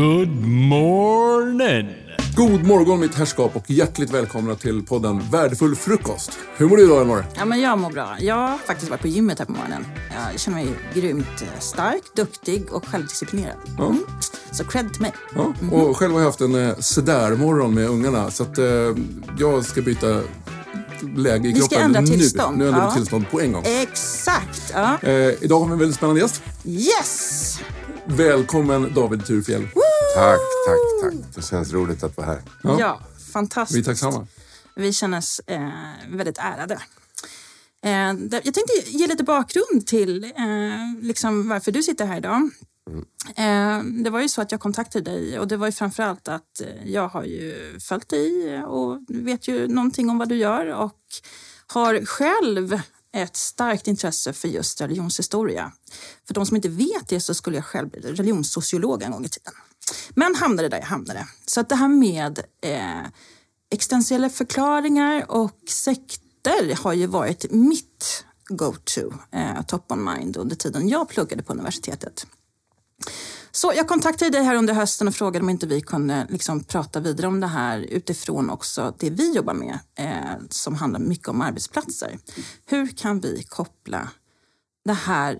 Good morning! God morgon mitt herrskap och hjärtligt välkomna till podden Värdefull frukost. Hur mår du idag Elinor? Ja, men jag mår bra. Jag har faktiskt varit på gymmet här på morgonen. Jag känner mig grymt eh, stark, duktig och självdisciplinerad. Mm. Så cred till mig. Ja, och själv har jag haft en eh, sådär-morgon med ungarna så att eh, jag ska byta läge i Vi ska kroppen ändra nu. tillstånd. Nu ändrar vi Ja. tillstånd på en gång. Exakt! Ja. Eh, idag har vi en väldigt spännande gäst. Yes! Välkommen David Thurfjell. Tack, tack, tack. Det känns roligt att vara här. Ja. Ja, fantastiskt. Vi är tacksamma. Vi känner oss eh, väldigt ärade. Eh, jag tänkte ge lite bakgrund till eh, liksom varför du sitter här idag. Eh, det var ju så att jag kontaktade dig och det var ju framförallt att eh, jag har ju följt dig och vet ju någonting om vad du gör och har själv ett starkt intresse för just religionshistoria. För de som inte vet det så skulle jag själv bli religionssociolog en gång i tiden. Men hamnade där jag hamnade. Så att det här med eh, existentiella förklaringar och sekter har ju varit mitt go-to, eh, top on mind under tiden jag pluggade på universitetet. Så jag kontaktade dig här under hösten och frågade om inte vi kunde liksom prata vidare om det här utifrån också det vi jobbar med eh, som handlar mycket om arbetsplatser. Hur kan vi koppla det här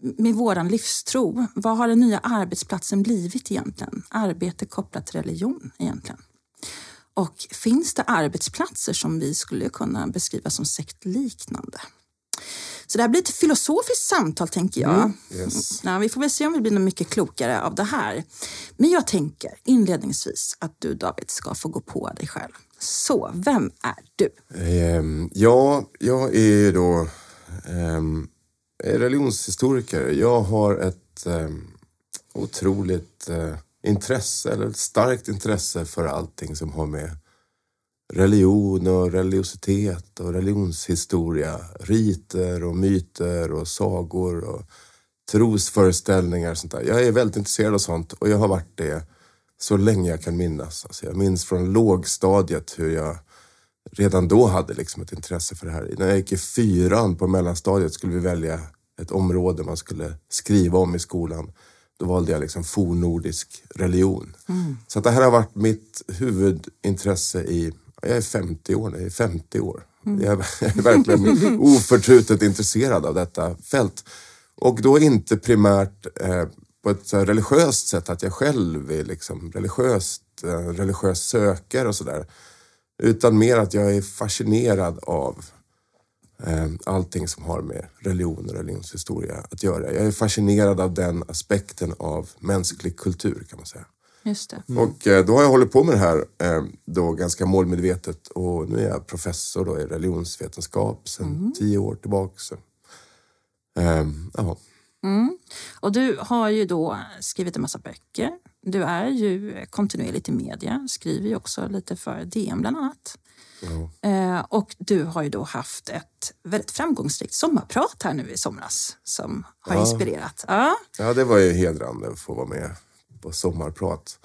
med våran livstro? Vad har den nya arbetsplatsen blivit egentligen? Arbete kopplat till religion egentligen. Och finns det arbetsplatser som vi skulle kunna beskriva som sektliknande? Så det här blir ett filosofiskt samtal tänker jag. Yes. Ja, vi får väl se om vi blir något mycket klokare av det här. Men jag tänker inledningsvis att du David ska få gå på dig själv. Så, vem är du? Ehm, ja, jag är ju då ehm, Eh, religionshistoriker. Jag har ett eh, otroligt eh, intresse, eller ett starkt intresse för allting som har med religion och religiositet och religionshistoria, riter och myter och sagor och trosföreställningar och sånt där. Jag är väldigt intresserad av sånt och jag har varit det så länge jag kan minnas. Alltså jag minns från lågstadiet hur jag redan då hade liksom ett intresse för det här. När jag gick i fyran på mellanstadiet skulle vi välja ett område man skulle skriva om i skolan. Då valde jag liksom fornnordisk religion. Så att det här har varit mitt huvudintresse i, jag är 50 år nu, jag är 50 år. Jag är, jag är verkligen oförtrutet intresserad av detta fält. Och då inte primärt eh, på ett så religiöst sätt, att jag själv är liksom religiöst, eh, religiös sökare och sådär. Utan mer att jag är fascinerad av eh, allting som har med religion och religionshistoria att göra. Jag är fascinerad av den aspekten av mänsklig kultur kan man säga. Just det. Och eh, då har jag hållit på med det här eh, då ganska målmedvetet och nu är jag professor då i religionsvetenskap sedan tio år tillbaka. Så. Eh, ja. Och du har ju då skrivit en massa böcker. Du är ju kontinuerligt i media, skriver ju också lite för DN bland annat. Eh, och du har ju då haft ett väldigt framgångsrikt sommarprat här nu i somras som har inspirerat. Ja. Ja, det var ju hedrande att få vara med på sommarprat.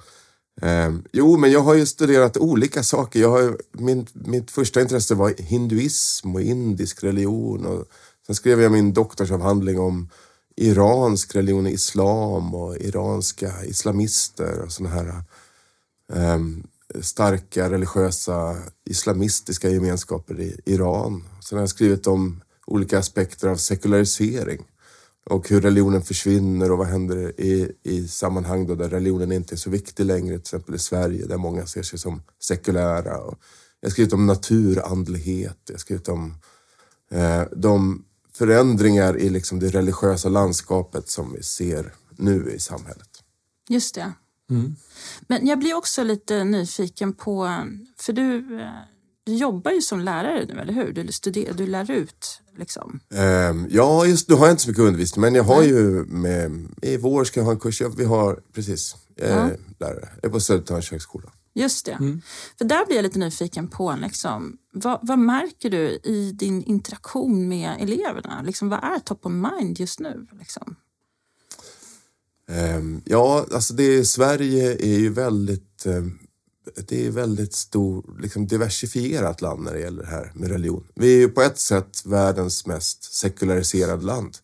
Eh, jo, men jag har ju studerat olika saker. Jag har, min, mitt första intresse var hinduism och indisk religion. Och sen skrev jag min doktorsavhandling om iransk religion, islam och iranska islamister och sådana här um, starka religiösa islamistiska gemenskaper i Iran. Sen har jag skrivit om olika aspekter av sekularisering och hur religionen försvinner och vad händer i, i sammanhang då där religionen inte är så viktig längre, till exempel i Sverige där många ser sig som sekulära. Och jag har skrivit om naturandlighet, jag har skrivit om eh, de förändringar i liksom det religiösa landskapet som vi ser nu i samhället. Just det. Men jag blir också lite nyfiken på, för du, eh, du jobbar ju som lärare nu, eller hur? Du, studerar, du lär ut liksom. Ehm, ja, just nu har jag inte så mycket undervisning, men jag har ju med, i vår ska jag ha en kurs. Vi har, precis, jag är lärare. Jag är på Södertörns högskola. Just det. För där blir jag lite nyfiken på, liksom, vad, vad märker du i din interaktion med eleverna? Liksom, vad är top of mind just nu? Liksom? Ehm, ja, alltså det, Sverige är ju väldigt, ehm, det är väldigt stor, liksom diversifierat land när det gäller det här med religion. Vi är ju på ett sätt världens mest sekulariserade land.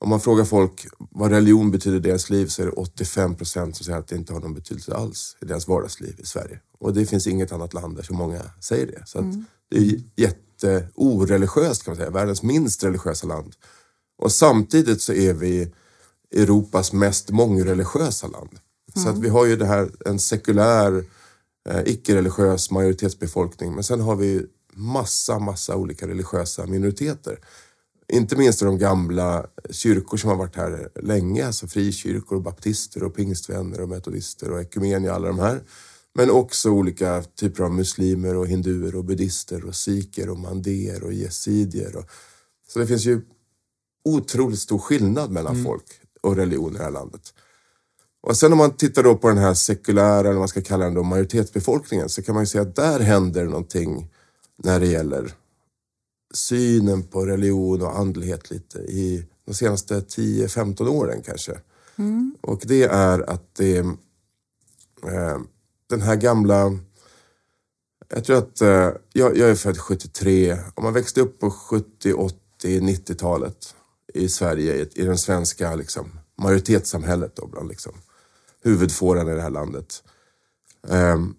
Om man frågar folk vad religion betyder i deras liv så är det 85 procent som säger att det inte har någon betydelse alls i deras vardagsliv i Sverige. Och det finns inget annat land där så många säger det. Så att det är jätteoreligiöst kan man säga, världens minst religiösa land. Och samtidigt så är vi Europas mest mångreligiösa land. Så att vi har ju det här, en sekulär, eh, icke-religiös majoritetsbefolkning. Men sen har vi massa, massa olika religiösa minoriteter. Inte minst de gamla kyrkor som har varit här länge, alltså frikyrkor, och baptister och pingstvänner och metodister och ekumenier, alla de här. Men också olika typer av muslimer och hinduer och buddister och sikher och mandéer och yesidier. Och, så det finns ju otroligt stor skillnad mellan folk och religion i det här landet. Och sen om man tittar då på den här sekulära, eller vad man ska kalla den då, majoritetsbefolkningen så kan man ju säga att där händer någonting när det gäller synen på religion och andlighet lite i de senaste 10-15 åren kanske. Och det är att det eh, den här gamla jag tror att, eh, jag, jag är född 73. Om man växte upp på 70, 80, 90-talet i Sverige, i, i den svenska liksom, majoritetssamhället då, bland liksom, huvudfåran i det här landet. Ehm,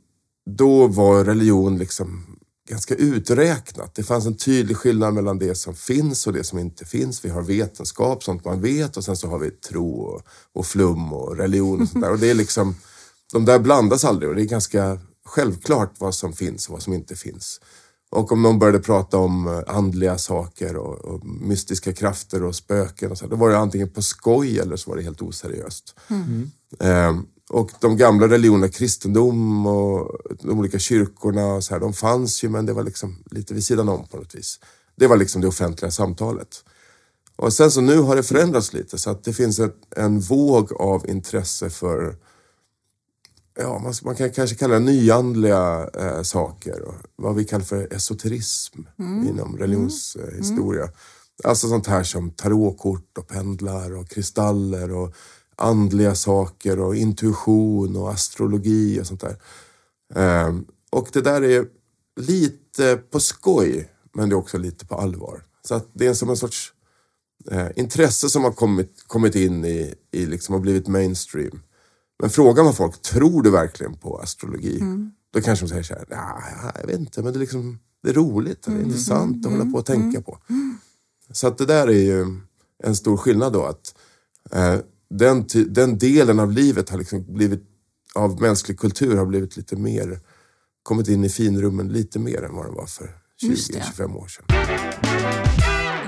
då var religion liksom ganska uträknat. Det fanns en tydlig skillnad mellan det som finns och det som inte finns. Vi har vetenskap, sånt man vet och sen så har vi tro och, och flum och religion och sånt där. Och det är liksom, de där blandas aldrig och det är ganska självklart vad som finns och vad som inte finns. Och om någon började prata om eh, andliga saker och, och mystiska krafter och spöken och så, då var det antingen på skoj eller så var det helt oseriöst. Ehm, och de gamla religionerna, kristendom och de olika kyrkorna, och så här, de fanns ju men det var liksom lite vid sidan om på något vis. Det var liksom det offentliga samtalet. Och sen så nu har det förändrats lite så att det finns ett, en våg av intresse för ja, man, man kan kanske kalla det nyandliga eh, saker. Och vad vi kallar för esoterism inom religionshistoria. Alltså sånt här som tarotkort och pendlar och kristaller och andliga saker och intuition och astrologi och sånt där. Ehm, och det där är lite på skoj, men det är också lite på allvar. Så att det är som en sorts eh, intresse som har kommit, kommit in i, i liksom och blivit mainstream. Men frågar man folk, tror du verkligen på astrologi? Då kanske de säger så här, "Ja, jag vet inte, men det är, liksom, det är roligt, det är intressant att hålla på och tänka på. Så att det där är ju en stor skillnad då. att eh, den, den delen av livet har liksom blivit, av mänsklig kultur har blivit lite mer, kommit in i finrummen lite mer än vad det var för Just det. 20-25 år sedan.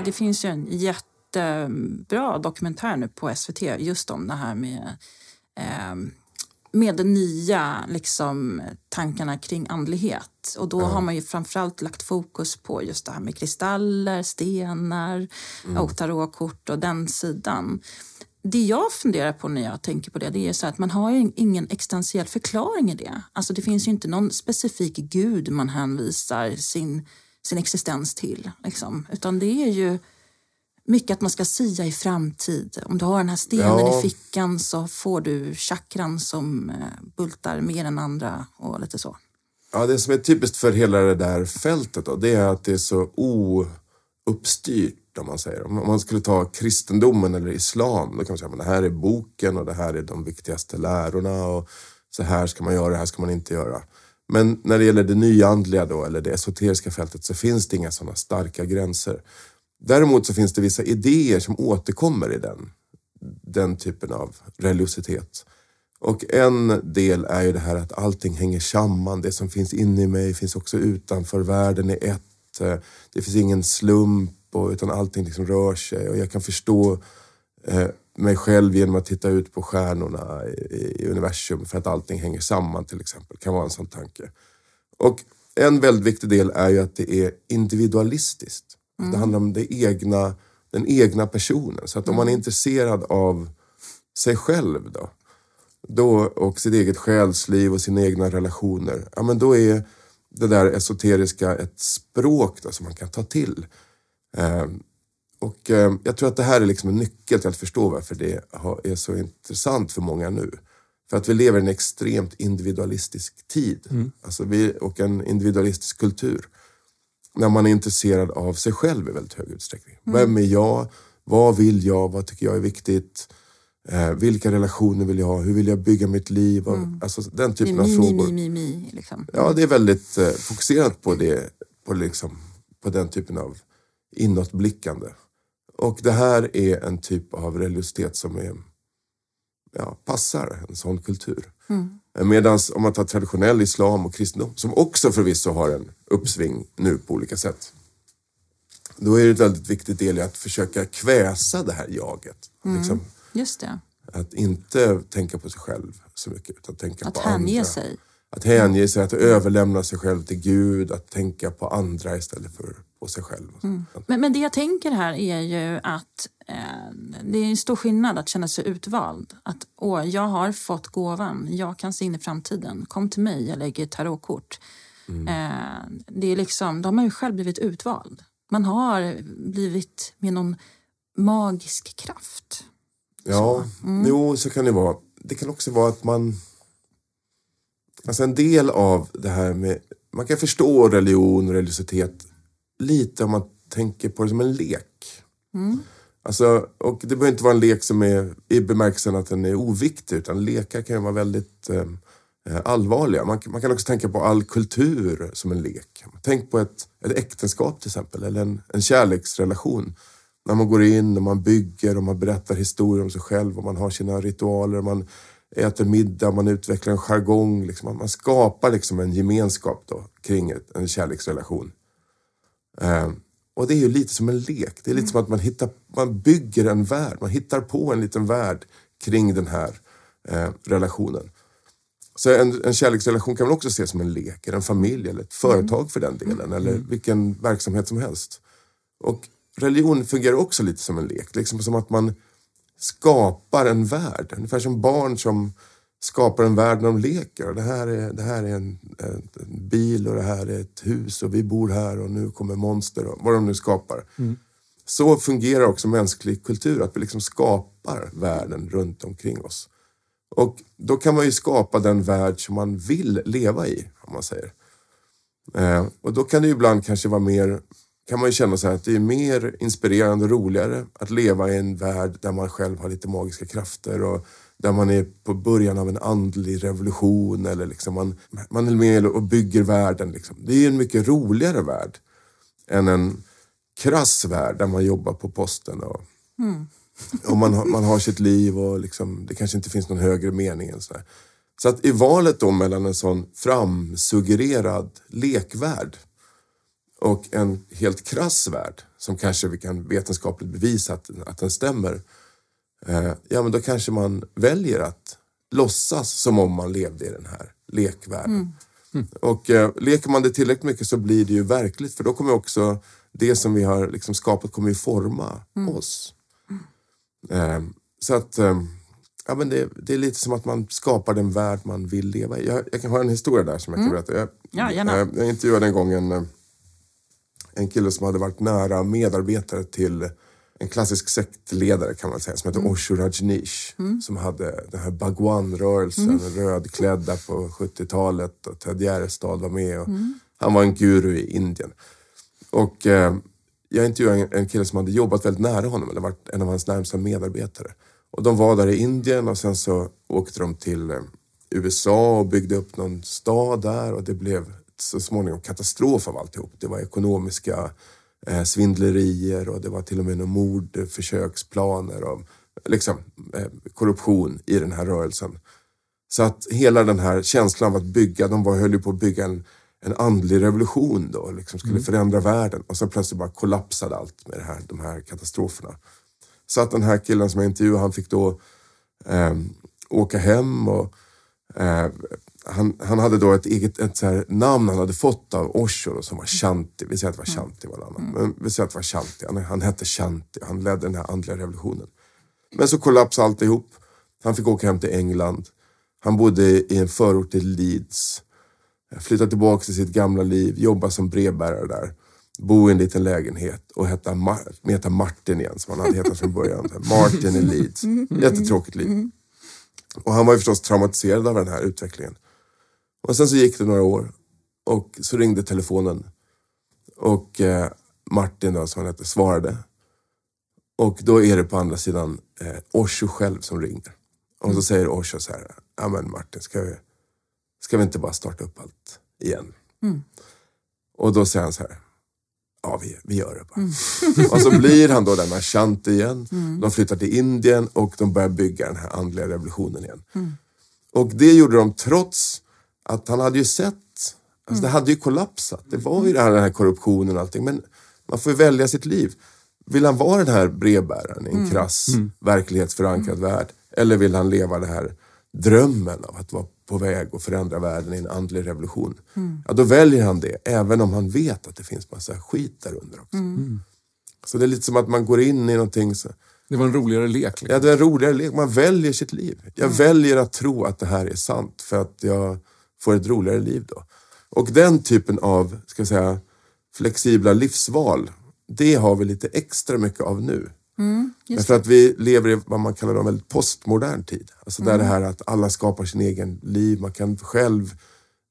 Det finns ju en jättebra dokumentär nu på SVT just om det här med, eh, med de nya liksom, tankarna kring andlighet. Och då har man ju framförallt lagt fokus på just det här med kristaller, stenar och tarotkort och den sidan. Det jag funderar på när jag tänker på det, det är så att man har ju ingen existentiell förklaring i det. Alltså det finns ju inte någon specifik gud man hänvisar sin, sin existens till. Liksom. Utan det är ju mycket att man ska sia i framtid. Om du har den här stenen Ja. i fickan så får du chakran som eh, bultar mer än andra och lite så. Ja, det som är typiskt för hela det där fältet då, det är att det är så ouppstyrt om man säger. Om man skulle ta kristendomen eller islam, då kan man säga att det här är boken och det här är de viktigaste lärorna och så här ska man göra, det här ska man inte göra. Men när det gäller det nyandliga då, eller det esoteriska fältet, så finns det inga sådana starka gränser. Däremot så finns det vissa idéer som återkommer i den, den typen av religiositet. Och en del är ju det här att allting hänger samman. Det som finns inne i mig finns också utanför. Världen är ett. Det finns ingen slump och, utan allting liksom rör sig. Och jag kan förstå eh, mig själv genom att titta ut på stjärnorna i, i universum för att allting hänger samman till exempel. kan vara en sån tanke. Och en väldigt viktig del är ju att det är individualistiskt. Det handlar om det egna, den egna personen. Så att om man är intresserad av sig själv då, då och sitt eget själsliv och sina egna relationer, ja men då är det där esoteriska ett språk då, som man kan ta till. Eh, och eh, jag tror att det här är liksom en nyckel till att förstå varför det är så intressant för många nu. För att vi lever i en extremt individualistisk tid. Alltså vi, och en individualistisk kultur. När man är intresserad av sig själv i väldigt hög utsträckning. Vem är jag? Vad vill jag? Vad tycker jag är viktigt? Eh, vilka relationer vill jag ha? Hur vill jag bygga mitt liv? Och, Alltså den Mm. Typen av mi, mi, frågor. mi, mi, mi. Liksom. Ja, det är väldigt eh, fokuserat på det, på, liksom, på den typen av inåtblickande. Och det här är en typ av religiositet som är, ja, passar en sån kultur. Medan om man tar traditionell islam och kristendom, som också förvisso har en uppsving nu på olika sätt. Då är det ett väldigt viktigt del i att försöka kväsa det här jaget. Liksom, Just det. att inte tänka på sig själv så mycket, utan tänka Att på hänge andra. sig. Att hänge sig, att överlämna sig själv till Gud, att tänka på andra istället för på sig själv. Men, men det jag tänker här är ju att eh, det är en stor skillnad att känna sig utvald. Att åh, jag har fått gåvan, jag kan se in i framtiden. Kom till mig, jag lägger ett tarotkort. Eh, det är liksom, då har man ju själv blivit utvald. Man har blivit med någon magisk kraft. Ja, jo så kan det vara. Det kan också vara att man... Alltså en del av det här med... Man kan förstå religion och religiositet lite om man tänker på det som en lek. Alltså, och det behöver inte vara en lek som är i bemärkelsen att den är oviktig utan lekar kan ju vara väldigt eh, eh, allvarliga. Man, kan- man kan också tänka på all kultur som en lek. Tänk på ett, ett äktenskap till exempel eller en, en kärleksrelation. När man går in och man bygger och man berättar historier om sig själv och man har sina ritualer. Man äter middag, man utvecklar en jargong. Liksom. Man- skapar liksom en gemenskap då, kring ett, en kärleksrelation. Eh, och det är ju lite som en lek. Det är lite som att man, hittar, man bygger en värld. Man hittar på en liten värld kring den här eh, relationen. Så en, en kärleksrelation kan man också se som en lek, eller en familj eller ett företag för den delen. Eller vilken verksamhet som helst. Och religion fungerar också lite som en lek. Liksom som att man skapar en värld. Ungefär som barn som skapar en värld när de leker. Det här är, det här är en, en, en bil och det här är ett hus och vi bor här och nu kommer monster och vad de nu skapar. Så fungerar också mänsklig kultur, att vi liksom skapar världen runt omkring oss. Och då kan man ju skapa den värld som man vill leva i, om man säger. Eh, och då kan det ibland kanske vara mer, kan man ju känna så att det är mer inspirerande och roligare att leva i en värld där man själv har lite magiska krafter och där man är på början av en andlig revolution eller liksom man, man är med och bygger världen. Liksom. Det är en mycket roligare värld än en krass värld där man jobbar på posten och, och man, har, man har sitt liv och liksom, det kanske inte finns någon högre mening. Än så, så att i valet då mellan en sån framsuggererad lekvärld och en helt krass värld som kanske vi kan vetenskapligt bevisa att, att den stämmer. Eh, ja, men då kanske man väljer att låtsas som om man levde i den här lekvärlden. Och eh, leker man det tillräckligt mycket så blir det ju verkligt för då kommer också det som vi har liksom skapat kommer ju forma oss. Eh, så att eh, ja, men det, det är lite som att man skapar den värld man vill leva i. Jag, jag kan ha en historia där som jag kan berätta. Jag, Ja, gärna. eh, jag intervjuade en gång en, eh, en kille som hade varit nära medarbetare till en klassisk sektledare kan man säga som heter Osho Rajneesh. Som hade den här Bhagwan-rörelsen, rödklädda på 70-talet och Ted Gärdestad var med. Och Han var en guru i Indien. Och eh, jag intervjuade en, en kille som hade jobbat väldigt nära honom, eller varit en av hans närmsta medarbetare. Och de var där i Indien och sen så åkte de till eh, USA och byggde upp någon stad där och det blev så småningom katastrof av alltihop. Det var ekonomiska eh, svindlerier och det var till och med några mordförsöksplaner och liksom, eh, korruption i den här rörelsen. Så att hela den här känslan av att bygga, de var, höll ju på att bygga en, en andlig revolution då, liksom skulle förändra världen. Och så plötsligt bara kollapsade allt med här, de här katastroferna. Så att den här killen som jag intervjuade, han fick då eh, åka hem och eh, han, han hade då ett eget ett så här namn han hade fått av Osho då, som var Shanti. Vi säger att det var Shanti var annan. Men vi säger att det var Shanti. Han, han hette Shanti. Han ledde den här andliga revolutionen. Men så kollapsade alltihop. Han fick åka hem till England. Han bodde i en förort till Leeds. Flyttade tillbaka till sitt gamla liv, jobbade som brevbärare där. Bo i en liten lägenhet och heta, Ma- heta Martin igen som han hade hetat från början. Martin i Leeds. Jättetråkigt liv. Och han var ju förstås traumatiserad av den här utvecklingen. Och sen så gick det några år och så ringde telefonen. Och eh, Martin då, som han hette, svarade. Och då är det på andra sidan eh, Osho själv som ringer. Och så säger Osho så här, ja men Martin, ska vi, ska vi inte bara starta upp allt igen? Och då säger han så här, ja vi, vi gör det bara. och så blir han då den här Shanti igen. De flyttar till Indien och de börjar bygga den här andliga revolutionen igen. Och det gjorde de trots att han hade ju sett, alltså det hade ju kollapsat. Det var ju det här, den här korruptionen och allting. Men man får ju välja sitt liv. Vill han vara den här brevbäraren i en krass, verklighetsförankrad värld? Eller vill han leva den här drömmen av att vara på väg att förändra världen i en andlig revolution? Ja, då väljer han det, även om han vet att det finns massa skit där under också. Så det är lite som att man går in i någonting så, Det var en roligare lek. Liksom. Ja, det är en roligare lek. Man väljer sitt liv. Jag väljer att tro att det här är sant för att jag får ett roligare liv då. Och den typen av, ska säga, flexibla livsval, det har vi lite extra mycket av nu. Därför att vi lever i vad man kallar en väldigt postmodern tid. Alltså där det här att alla skapar sin egen liv. Man kan själv,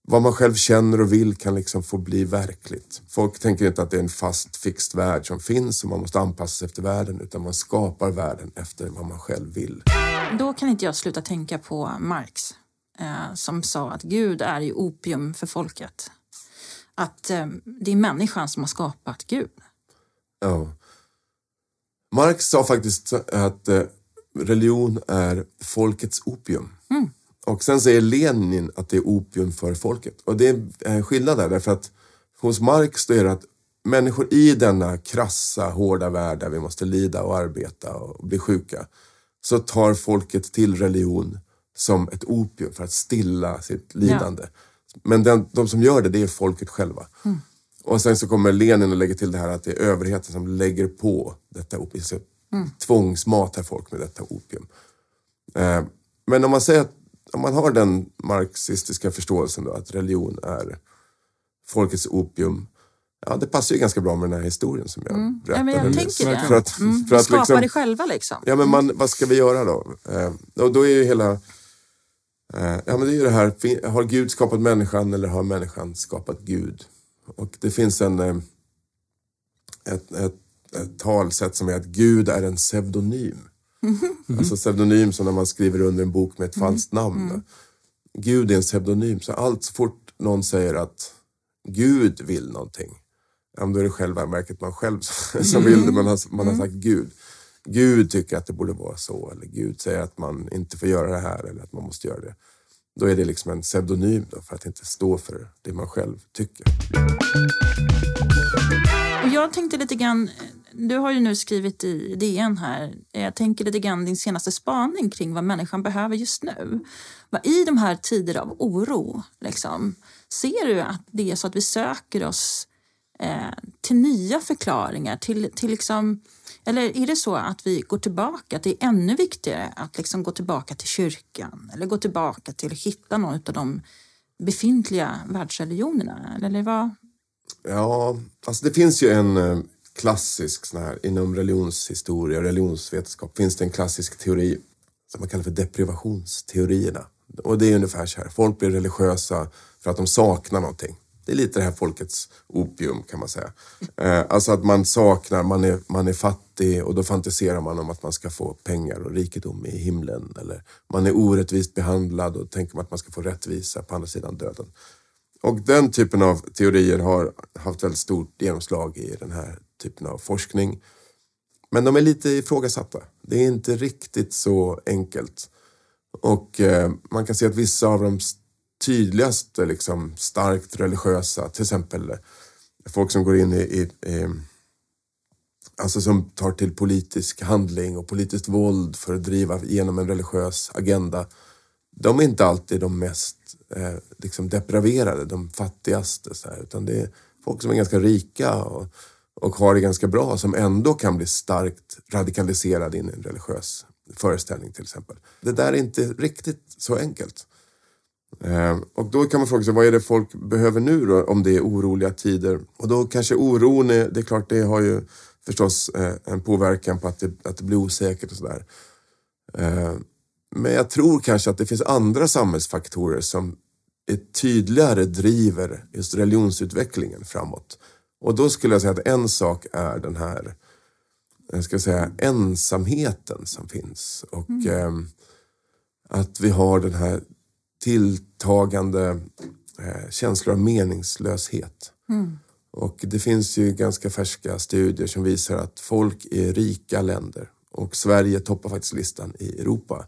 vad man själv känner och vill kan liksom få bli verkligt. Folk tänker inte att det är en fast, fixt värld som finns och man måste anpassa sig efter världen. Utan man skapar världen efter vad man själv vill. Då kan inte jag sluta tänka på Marx eh, som sa att Gud är ju opium för folket. Att eh, det är människan som har skapat Gud. Ja. Marx sa faktiskt att eh, religion är folkets opium. Och sen säger Lenin att det är opium för folket. Och det är en skillnad där, därför att hos Marx då är det att människor i denna krassa, hårda värld där vi måste lida och arbeta och bli sjuka, så tar folket till religion som ett opium för att stilla sitt lidande. Men den, de som gör det, det är folket själva. Och sen så kommer Lenin och lägger till det här att det är överheten som lägger på detta opium. Så Tvångsmatar folk med detta opium. Eh, men om man säger att om man har den marxistiska förståelsen då, att religion är folkets opium. Ja, det passar ju ganska bra med den här historien som jag berättade Ja, men jag nyss. För att, Mm. för att Skapa liksom, det själva liksom. Ja, men man, vad ska vi göra då? Eh, och då är ju hela... Eh, ja, men det är ju det här, har Gud skapat människan eller har människan skapat Gud? Och det finns en, eh, ett, ett, ett talsätt som är att Gud är en pseudonym. Alltså pseudonym som när man skriver under en bok med ett falskt namn. Gud är en pseudonym, så allt så fort någon säger att Gud vill någonting, ja, då är det själva verket man själv som vill det, man har, man har sagt Gud. Gud tycker att det borde vara så, eller Gud säger att man inte får göra det här, eller att man måste göra det. Då är det liksom en pseudonym då, för att inte stå för det man själv tycker. Och jag tänkte lite grann, du har ju nu skrivit i DN här, jag tänker lite grann din senaste spaning kring vad människan behöver just nu. I de här tider av oro, liksom, ser du att det är så att vi söker oss eh, Eh, till nya förklaringar, till, till liksom, eller är det så att vi går tillbaka, att det är ännu viktigare att liksom gå tillbaka till kyrkan eller gå tillbaka till att hitta någon av de befintliga världsreligionerna? Eller vad? Ja, alltså det finns ju en eh, klassisk sån här, inom religionshistoria och religionsvetenskap finns det en klassisk teori som man kallar för deprivationsteorierna. Och det är ungefär så här, folk blir religiösa för att de saknar någonting. Det är lite det här folkets opium kan man säga. Eh, alltså att man saknar, man är, man är fattig och då fantiserar man om att man ska få pengar och rikedom i himlen. Eller man är orättvist behandlad och tänker man att man ska få rättvisa på andra sidan döden. Och den typen av teorier har haft väldigt stort genomslag i den här typen av forskning. Men de är lite ifrågasatta. Det är inte riktigt så enkelt. Och eh, man kan se att vissa av de tydligaste, liksom, starkt religiösa, till exempel eh, folk som går in i, i, i alltså som tar till politisk handling och politiskt våld för att driva igenom en religiös agenda. De är inte alltid de mest eh, liksom depraverade, de fattigaste. Så här, utan det är folk som är ganska rika och, och har det ganska bra som ändå kan bli starkt radikaliserade in i en religiös föreställning till exempel. Det där är inte riktigt så enkelt. Eh, och då kan man fråga sig, vad är det folk behöver nu då om det är oroliga tider? Och då kanske oron, är, det är klart det har ju förstås eh, en påverkan på att det, att det blir osäkert och sådär. Eh, men jag tror kanske att det finns andra samhällsfaktorer som är tydligare driver just religionsutvecklingen framåt. Och då skulle jag säga att en sak är den här jag ska säga, ensamheten som finns. Och eh, att vi har den här tilltagande eh, känslor av meningslöshet. Och det finns ju ganska färska studier som visar att folk i rika länder, och Sverige toppar faktiskt listan i Europa,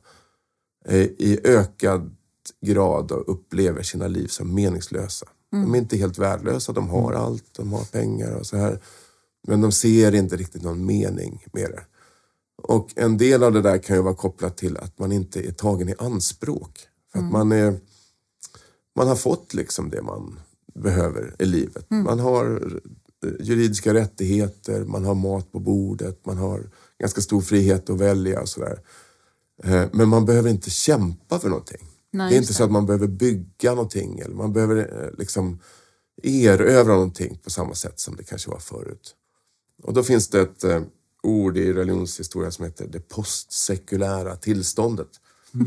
eh, i ökad grad upplever sina liv som meningslösa. De är inte helt värdelösa, de har allt, de har pengar och så här. Men de ser inte riktigt någon mening med det. Och en del av det där kan ju vara kopplat till att man inte är tagen i anspråk. För att man, är, man har fått liksom det man behöver i livet. Man har eh, juridiska rättigheter, man har mat på bordet, man har ganska stor frihet att välja och sådär. Eh, Men man behöver inte kämpa för någonting. Nej, det är inte så att man behöver bygga någonting eller man behöver eh, liksom erövra någonting på samma sätt som det kanske var förut. Och då finns det ett ord i religionshistoria som heter det postsekulära tillståndet.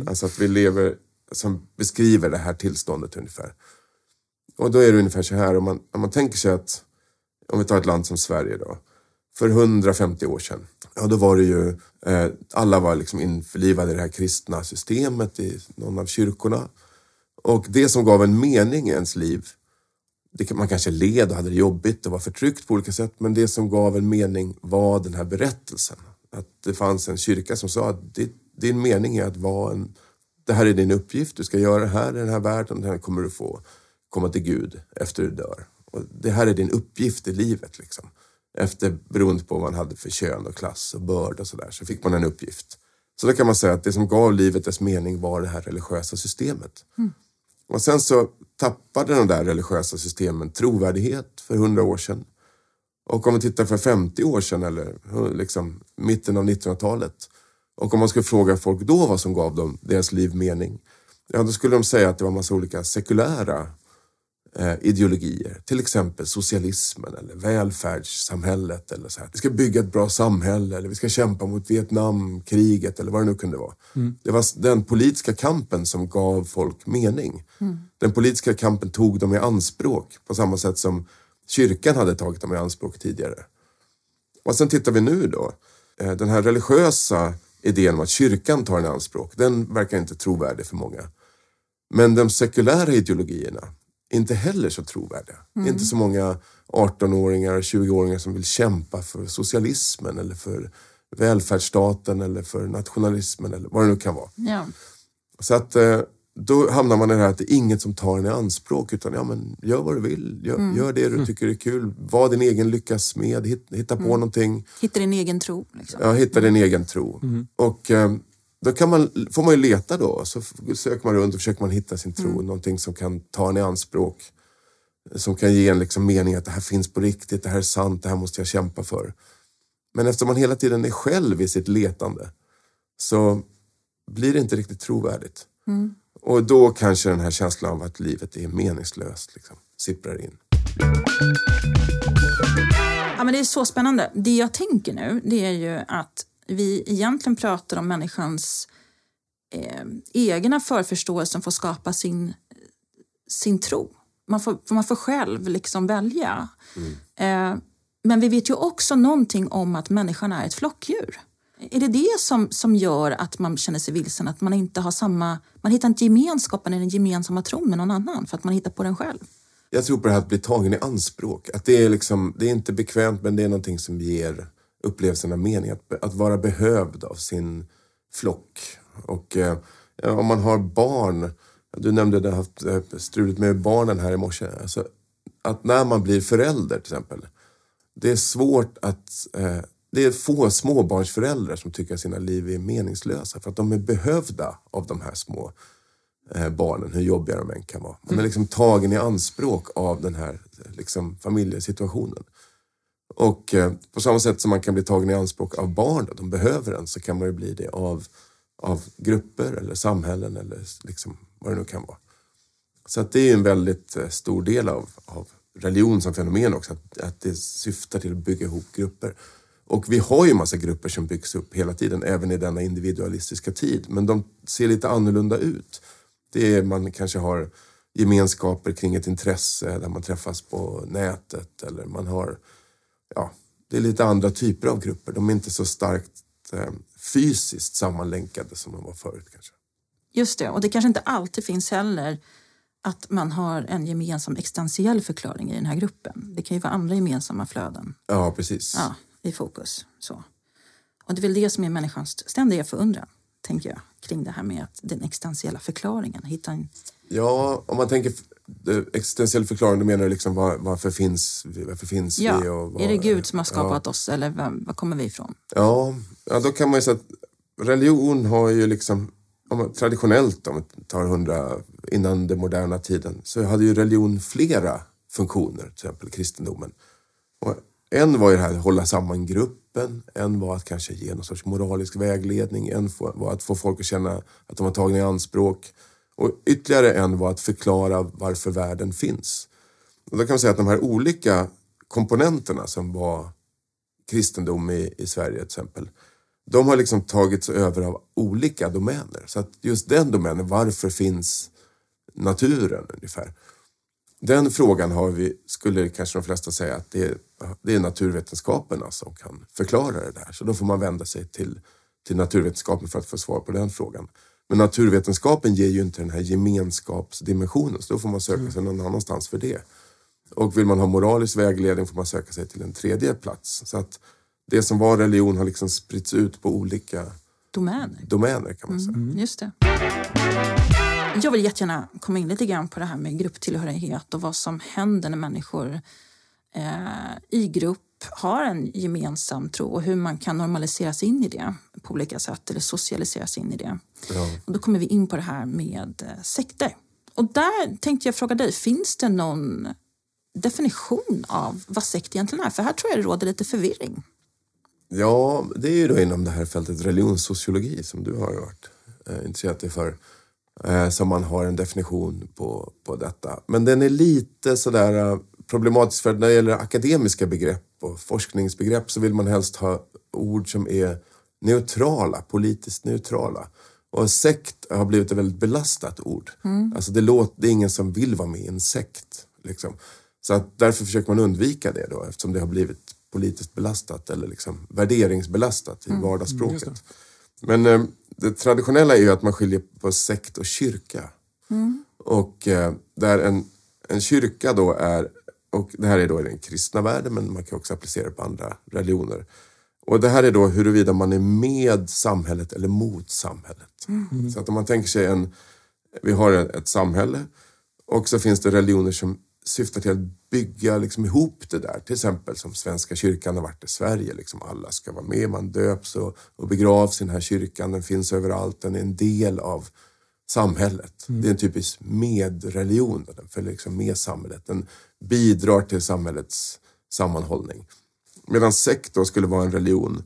Alltså att vi lever, som beskriver det här tillståndet ungefär. Och då är det ungefär så här, om man, om man tänker sig att, om vi tar ett land som Sverige då. För 150 år sedan, ja då var det ju, eh, alla var liksom införlivade i det här kristna systemet i någon av kyrkorna. Och det som gav en mening i ens liv, det, man kanske led och hade det jobbigt och var förtryckt på olika sätt, men det som gav en mening var den här berättelsen. Att det fanns en kyrka som sa att din mening är att vara en, det här är din uppgift, du ska göra det här i den här världen, det här kommer du få komma till Gud efter du dör. Och det här är din uppgift i livet. Liksom. Efter, beroende på vad man hade för kön och klass och börd och sådär, så fick man en uppgift. Så då kan man säga att det som gav livet dess mening var det här religiösa systemet. Och sen så tappade de där religiösa systemen trovärdighet för hundra år sedan. Och om vi tittar för 50 år sedan eller liksom mitten av 1900-talet och om man skulle fråga folk då vad som gav dem deras liv mening, ja då skulle de säga att det var massa olika sekulära eh, ideologier. Till exempel socialismen eller välfärdssamhället. Eller så här. Vi ska bygga ett bra samhälle eller vi ska kämpa mot Vietnamkriget eller vad det nu kunde vara. Det var den politiska kampen som gav folk mening. Den politiska kampen tog dem i anspråk på samma sätt som kyrkan hade tagit dem i anspråk tidigare. Och sen tittar vi nu då. Eh, Den här religiösa idén om att kyrkan tar den i anspråk, den verkar inte trovärdig för många. Men de sekulära ideologierna, inte heller så trovärdiga. Inte så många 18-åringar och 20-åringar som vill kämpa för socialismen eller för välfärdsstaten eller för nationalismen eller vad det nu kan vara. Ja. Så att eh, då hamnar man i det här att det är inget som tar en i anspråk utan ja men gör vad du vill, gör, gör det du tycker är kul, var din egen lyckas med, hitta, hitta på någonting. Hitta din egen tro. Liksom. Ja, hitta din egen tro. Och eh, då kan man, får man ju leta då. Så söker man runt och försöker man hitta sin tro. Någonting som kan ta en i anspråk. Som kan ge en liksom mening att det här finns på riktigt, det här är sant, det här måste jag kämpa för. Men eftersom man hela tiden är själv i sitt letande så blir det inte riktigt trovärdigt. Och då kanske den här känslan av att livet är meningslöst liksom, sipprar in. Ja, men det är så spännande. Det jag tänker nu det är ju att vi egentligen pratar om människans eh, egna förförståelse som får skapa sin, sin tro. Man får, man får själv liksom välja. Eh, men vi vet ju också någonting om att människan är ett flockdjur. Är det det som, som gör att man känner sig vilsen? Att man inte har samma... Man hittar inte gemenskapen i den gemensamma tron med någon annan för att man hittar på den själv. Jag tror på det här att bli tagen i anspråk. Att det är liksom, det är inte bekvämt men det är någonting som ger upplevelsen av mening. Att, att vara behövd av sin flock. Och eh, om man har barn, du nämnde att du har haft eh, struligt med barnen här i morse. Alltså, att när man blir förälder till exempel. Det är svårt att... Eh, det är få småbarnsföräldrar som tycker att sina liv är meningslösa för att de är behövda av de här små eh, barnen, hur jobbiga de än kan vara. Man är liksom tagen i anspråk av den här eh, liksom, familjesituationen. Och eh, på samma sätt som man kan bli tagen i anspråk av barn, de behöver en, så kan man ju bli det av, av grupper eller samhällen eller liksom, vad det nu kan vara. Så att det är en väldigt eh, stor del av, av religion som fenomen också, att, att det syftar till att bygga ihop grupper. Och vi har ju massa grupper som byggs upp hela tiden, även i denna individualistiska tid. Men de ser lite annorlunda ut. Det är, man kanske har gemenskaper kring ett intresse där man träffas på nätet eller man har ja, det är lite andra typer av grupper. De är inte så starkt eh, fysiskt sammanlänkade som de var förut kanske. Just det, och det kanske inte alltid finns heller att man har en gemensam existentiell förklaring i den här gruppen. Det kan ju vara andra gemensamma flöden Ja, precis. ja, i fokus. Så. Och det är väl det som är människans ständiga förundran, tänker jag, kring det här med att den existentiella förklaringen. Hitta en... Ja, om man tänker existentiell förklaring, då menar du liksom var, varför finns vi? Varför finns Ja, vi och vad, är det Gud som har skapat oss eller var, var kommer vi ifrån? Ja, ja, då kan man ju säga att religion har ju liksom, om traditionellt om man tar hundra, innan den moderna tiden, så hade ju religion flera funktioner, till exempel kristendomen. Och en var ju det här att hålla samman gruppen, en var att kanske ge någon sorts moralisk vägledning, en var att få folk att känna att de var tagna i anspråk. Och ytterligare en var att förklara varför världen finns. Och då kan man säga att de här olika komponenterna som var kristendom i, i Sverige till exempel. De har liksom tagits över av olika domäner. Så att just den domänen, varför finns naturen ungefär? Den frågan har vi, skulle kanske de flesta säga att det är, det är naturvetenskaperna som kan förklara det där. Så då får man vända sig till, till naturvetenskapen för att få svar på den frågan. Men naturvetenskapen ger ju inte den här gemenskapsdimensionen så då får man söka sig någon annanstans för det. Och vill man ha moralisk vägledning får man söka sig till en tredje plats. Så att det som var religion har liksom spritts ut på olika Domäner. domäner kan man säga. Just det. Jag vill jättegärna komma in lite grann på det här med grupptillhörighet och vad som händer när människor eh, i grupp har en gemensam tro och hur man kan normaliseras in i det på olika sätt eller socialiseras in i det. Ja. Och då kommer vi in på det här med eh, sekter. Och där tänkte jag fråga dig, finns det någon definition av vad sekt egentligen är? För här tror jag det råder lite förvirring. Ja, det är ju då inom det här fältet religionssociologi som du har varit eh, intresserad dig för. Eh, som man har en definition på, på detta. Men den är lite sådär eh, problematisk för när det gäller akademiska begrepp och forskningsbegrepp så vill man helst ha ord som är neutrala, politiskt neutrala. Och sekt har blivit ett väldigt belastat ord. Alltså det, låter, det är ingen som vill vara med i en sekt. Liksom. Så att därför försöker man undvika det då eftersom det har blivit politiskt belastat eller liksom värderingsbelastat i vardagsspråket. Men eh, det traditionella är ju att man skiljer på sekt och kyrka. Och eh, där en, en kyrka då är, och det här är då i den kristna världen men man kan också applicera det på andra religioner. Och det här är då huruvida man är med samhället eller mot samhället. Så att om man tänker sig en, vi har ett samhälle och så finns det religioner som syftar till att bygga liksom ihop det där. Till exempel som Svenska kyrkan har varit i Sverige. Liksom alla ska vara med, man döps och, och begravs i den här kyrkan. Den finns överallt, den är en del av samhället. Det är en typisk medreligion. Den följer liksom med samhället. Den bidrar till samhällets sammanhållning. Medan sekt då skulle vara en religion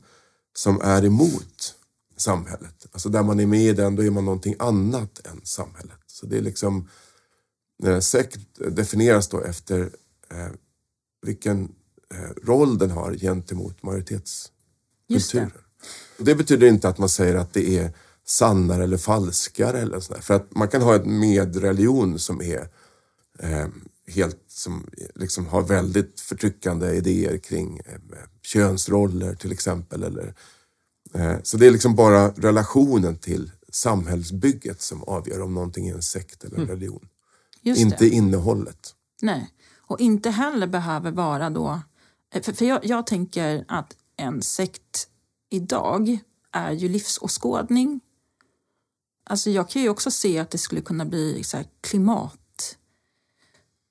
som är emot samhället. Alltså där man är med i den, då är man någonting annat än samhället. Så det är liksom sekt definieras då efter eh, vilken eh, roll den har gentemot det. majoritetskulturen. Och det betyder inte att man säger att det är sannare eller falskare eller sådär. För att man kan ha en medreligion som är eh, helt, som liksom har väldigt förtryckande idéer kring eh, könsroller till exempel. Eller, eh, så det är liksom bara relationen till samhällsbygget som avgör om någonting är en sekt eller en religion. Just Inte det. innehållet. Nej, och inte heller behöver vara då... eh, För, för jag, jag tänker att en sekt idag är ju livsåskådning. Alltså jag kan ju också se att det skulle kunna bli så klimat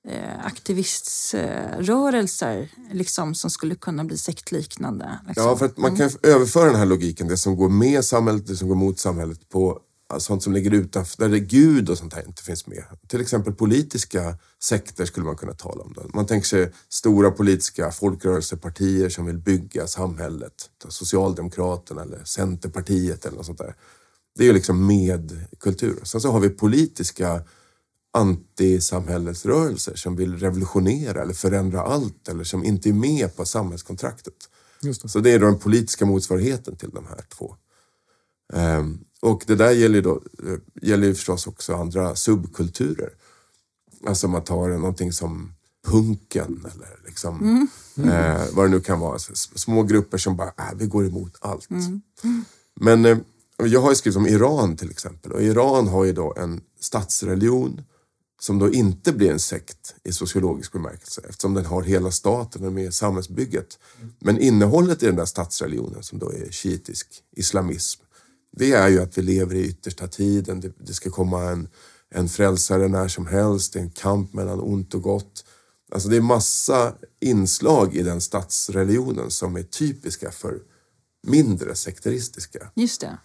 eh, aktiviströrelser liksom, som skulle kunna bli sektliknande. Liksom. Ja, för att man kan överföra den här logiken, det som går med samhället, det som går mot samhället på sånt som ligger utanför, där Gud och sånt här inte finns med. Till exempel politiska sekter skulle man kunna tala om. Då. Man tänker sig stora politiska folkrörelsepartier som vill bygga samhället. Socialdemokraterna eller Centerpartiet eller något sånt där. Det är ju liksom medkultur. Sen så har vi politiska antisamhällesrörelser som vill revolutionera eller förändra allt eller som inte är med på samhällskontraktet. Just det. Så det är då den politiska motsvarigheten till de här två. Ehm, och det där gäller ju, då, eh, gäller ju förstås också andra subkulturer. Alltså man tar någonting som punken eller liksom, eh, vad det nu kan vara. Små grupper som bara, äh, vi går emot allt. Men eh, jag har ju skrivit om Iran till exempel och Iran har ju då en statsreligion som då inte blir en sekt i sociologisk bemärkelse eftersom den har hela staten och med samhällsbygget. Men innehållet i den där statsreligionen som då är shiitisk islamism det är ju att vi lever i yttersta tiden. Det, det ska komma en, en frälsare när som helst. Det är en kamp mellan ont och gott. Alltså det är massa inslag i den statsreligionen som är typiska för mindre sekteristiska. Just det.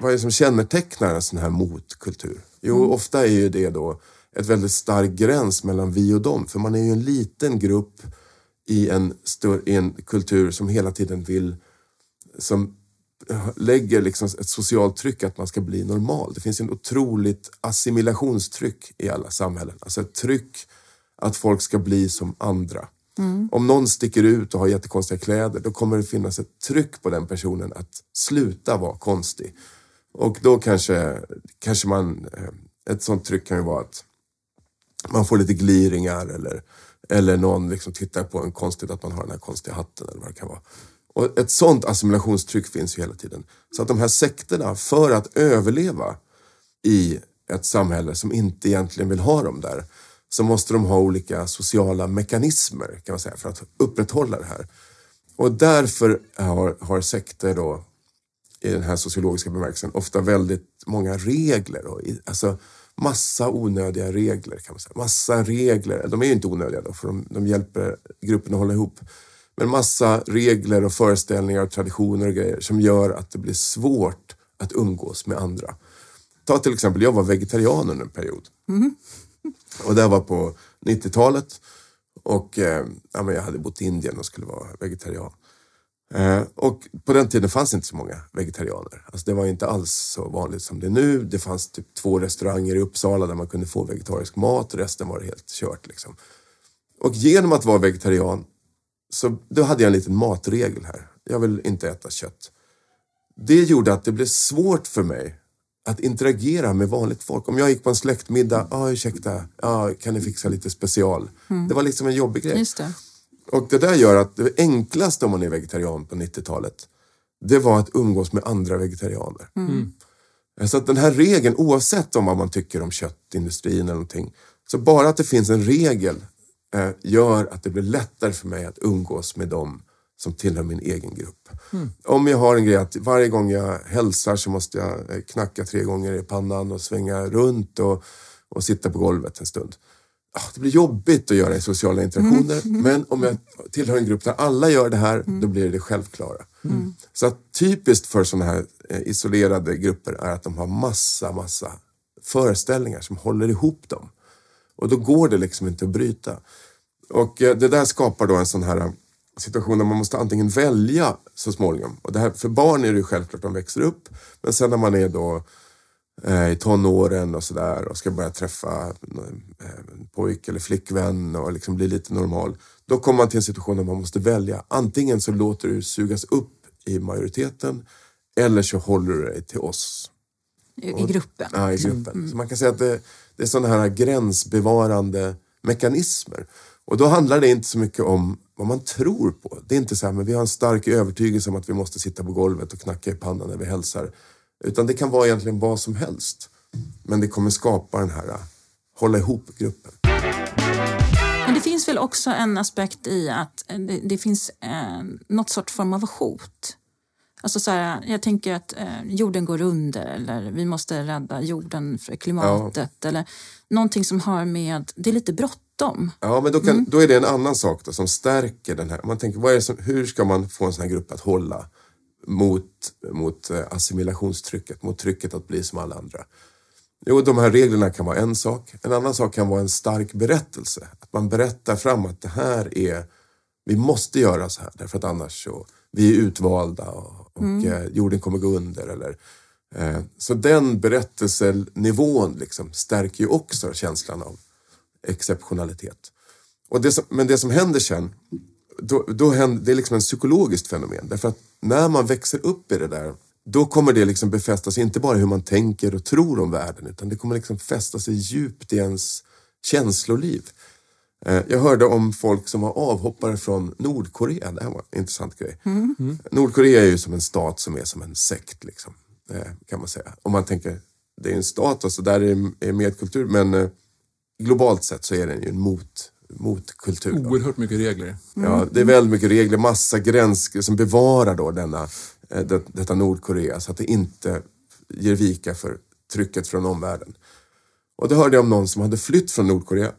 Vad är det som kännetecknar en sån här motkultur? Jo, ofta är ju det då ett väldigt stark gräns mellan vi och dem. För man är ju en liten grupp i en, stör, i en kultur som hela tiden vill, som lägger liksom ett socialt tryck att man ska bli normal. Det finns en otroligt assimilationstryck i alla samhällen. Alltså ett tryck att folk ska bli som andra. Om någon sticker ut och har jättekonstiga kläder, då kommer det finnas ett tryck på den personen att sluta vara konstig. Och då kanske, kanske man, eh, ett sånt tryck kan ju vara att man får lite gliringar eller, eller någon liksom tittar på en konstigt att man har den här konstiga hatten eller vad det kan vara. Och ett sånt assimilationstryck finns ju hela tiden. Så att de här sekterna, för att överleva i ett samhälle som inte egentligen vill ha dem där, så måste de ha olika sociala mekanismer kan man säga för att upprätthålla det här. Och därför har, har sekter då i den här sociologiska bemärkelsen ofta väldigt många regler. Och, i- alltså massa onödiga regler kan man säga. Massa regler. De är ju inte onödiga då för de, de hjälper gruppen att hålla ihop. Men massa regler och föreställningar och traditioner och grejer som gör att det blir svårt att umgås med andra. Ta till exempel, jag var vegetarian under en period. Och det var på 90-talet. Och eh, ja, men jag hade bott i Indien och skulle vara vegetarian. Eh, och på den tiden fanns inte så många vegetarianer. Alltså det var inte alls så vanligt som det är nu. Det fanns typ två restauranger i Uppsala där man kunde få vegetarisk mat. Resten var helt kört. Liksom. Och genom att vara vegetarian så då hade jag en liten matregel här. Jag vill inte äta kött. Det gjorde att det blev svårt för mig att interagera med vanligt folk. Om jag gick på en släktmiddag, ah, ursäkta, ah, kan ni fixa lite special? Det var liksom en jobbig grej. Just det. Och det där gör att det enklaste om man är vegetarian på 90-talet, det var att umgås med andra vegetarianer. Så att den här regeln, oavsett om vad man tycker om köttindustrin eller någonting, så bara att det finns en regel gör att det blir lättare för mig att umgås med dem som tillhör min egen grupp. Om jag har en grej att varje gång jag hälsar så måste jag eh, knacka tre gånger i pannan och svänga runt och, och sitta på golvet en stund. Ah, Det blir jobbigt att göra i sociala interaktioner men om jag tillhör en grupp där alla gör det här, då blir det självklara. Så att typiskt för sådana här eh, isolerade grupper är att de har massa, massa föreställningar som håller ihop dem. Och då går det liksom inte att bryta. Och eh, det där skapar då en sån här eh, situation där man måste antingen välja så småningom. Och det här, för barn är det ju självklart, de växer upp. Men sen när man är då eh, i tonåren och sådär och ska börja träffa en pojk eller flickvän och liksom bli lite normal. Då kommer man till en situation där man måste välja. Antingen så låter du sugas upp i majoriteten eller så håller du dig till oss. I, i gruppen. Ja, i gruppen. Så man kan säga att det, det är sådana här gränsbevarande mekanismer. Och då handlar det inte så mycket om vad man tror på. Det är inte så här, men vi har en stark övertygelse om att vi måste sitta på golvet och knacka i pannan när vi hälsar. Utan det kan vara egentligen vad som helst. Men det kommer skapa den här, hålla ihop gruppen. Men det finns väl också en aspekt i att det, det finns eh, något sorts form av hot. Alltså så här, jag tänker att eh, jorden går under eller vi måste rädda jorden för klimatet. Eller någonting som har med, det är lite bråttom. Ja, men då, kan, då är det en annan sak då, som stärker den här. Man tänker, vad är som, hur ska man få en sån här grupp att hålla mot, mot eh, assimilationstrycket, mot trycket att bli som alla andra? Jo, de här reglerna kan vara en sak. En annan sak kan vara en stark berättelse. Att man berättar fram att det här är, vi måste göra så här därför att annars så, vi är utvalda och, och eh, jorden kommer gå under. Eller, eh, så den berättelsenivån liksom stärker ju också känslan av exceptionalitet. Och det som, men det som händer sen, då, då händer, det är liksom en psykologiskt fenomen. Därför att när man växer upp i det där, då kommer det liksom befästa sig, inte bara hur man tänker och tror om världen, utan det kommer liksom fästa sig djupt i ens känsloliv. Eh, Jag hörde om folk som var avhoppare från Nordkorea. Det här var en intressant grej. Nordkorea är ju som en stat som är som en sekt, liksom, eh, kan man säga. Om man tänker, det är en stat och så där är är medkultur, men eh, globalt sett så är den ju en mot, motkultur. då. Oerhört mycket regler. Ja, det är väldigt mycket regler, massa gränser som bevarar då denna, eh, det, detta Nordkorea så att det inte ger vika för trycket från omvärlden. Och då hörde jag om någon som hade flytt från Nordkorea.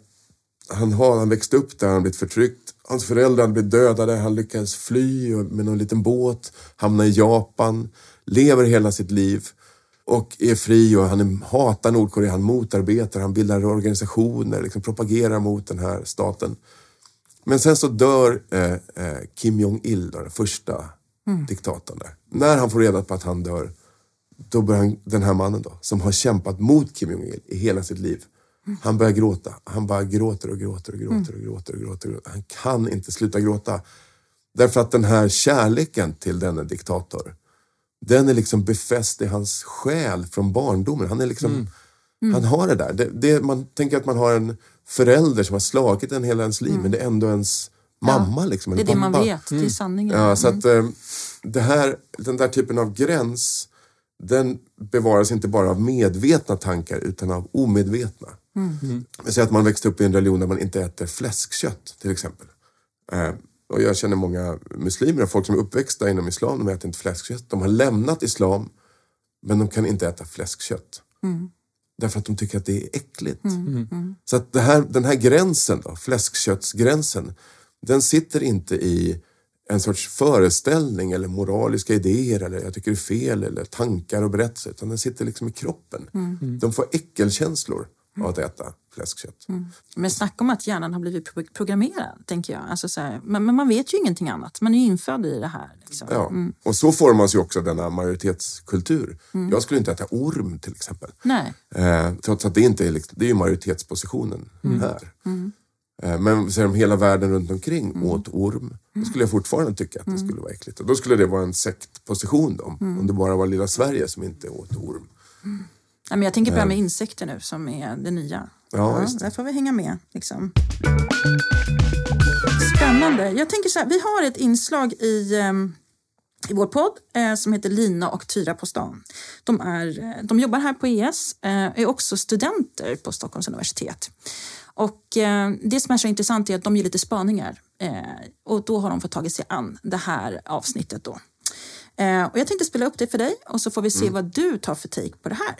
Han, har, han växte upp där, han blivit förtryckt. Hans föräldrar hade blivit dödade, han lyckades fly med någon liten båt, hamna i Japan, lever hela sitt liv och är fri och han hatar Nordkorea, han motarbetar, han bildar organisationer, liksom propagerar mot den här staten. Men sen så dör eh, eh, Kim Jong-Il, den första diktatorn där. När han får reda på att han dör, då börjar han, den här mannen då, som har kämpat mot Kim Jong-Il i hela sitt liv. Han börjar gråta. Han bara gråter och gråter och gråter och gråter och gråter. Och gråter. Han kan inte sluta gråta. Därför att den här kärleken till denne diktator, den är liksom befäst i hans själ från barndomen. Han är liksom, han har det där. Det, det, man tänker att man har en förälder som har slagit en hela ens liv, men det är ändå ens mamma. Liksom, Det är det man vet, det är sanningen. Ja, så att eh, det här, den där typen av gräns, den bevaras inte bara av medvetna tankar utan av omedvetna. Mm. Säg att man växte upp i en religion där man inte äter fläskkött till exempel. Och jag känner många muslimer och folk som är uppväxta inom islam, de äter inte fläskkött. De har lämnat islam, men de kan inte äta fläskkött. Därför att de tycker att det är äckligt. Så att här, den här gränsen, då, fläskköttsgränsen, den sitter inte i en sorts föreställning eller moraliska idéer eller jag tycker det är fel eller tankar och berättelser. Utan den sitter liksom i kroppen. De får äckelkänslor av att äta fläskkött. Men snacka om att hjärnan har blivit pro- programmerad, tänker jag. Alltså så här, men, men man vet ju ingenting annat. Man är ju infödd i det här. Liksom. Ja. Och så formas ju också denna majoritetskultur. Jag skulle inte äta orm till exempel. Nej. Eh, trots att det inte är, liksom, det är ju majoritetspositionen här. Eh, men så om hela världen runt omkring åt orm, då skulle jag fortfarande tycka att det skulle vara äckligt. Och då skulle det vara en sektposition då, om det bara var lilla Sverige som inte åt orm. Nej, men jag tänker på det här med insekter nu som är det nya. Ja, det. Där får vi hänga med. Liksom. Spännande. Jag tänker så här, vi har ett inslag i, ehm, i vår podd eh, som heter Lina och Tyra på stan. De, är, eh, de jobbar här på ES, eh, är också studenter på Stockholms universitet. Och eh, det som är så intressant är att de ger lite spaningar. Eh, och då har de fått tagit sig an det här avsnittet då. Eh, och jag tänkte spela upp det för dig och så får vi se vad du tar för take på det här.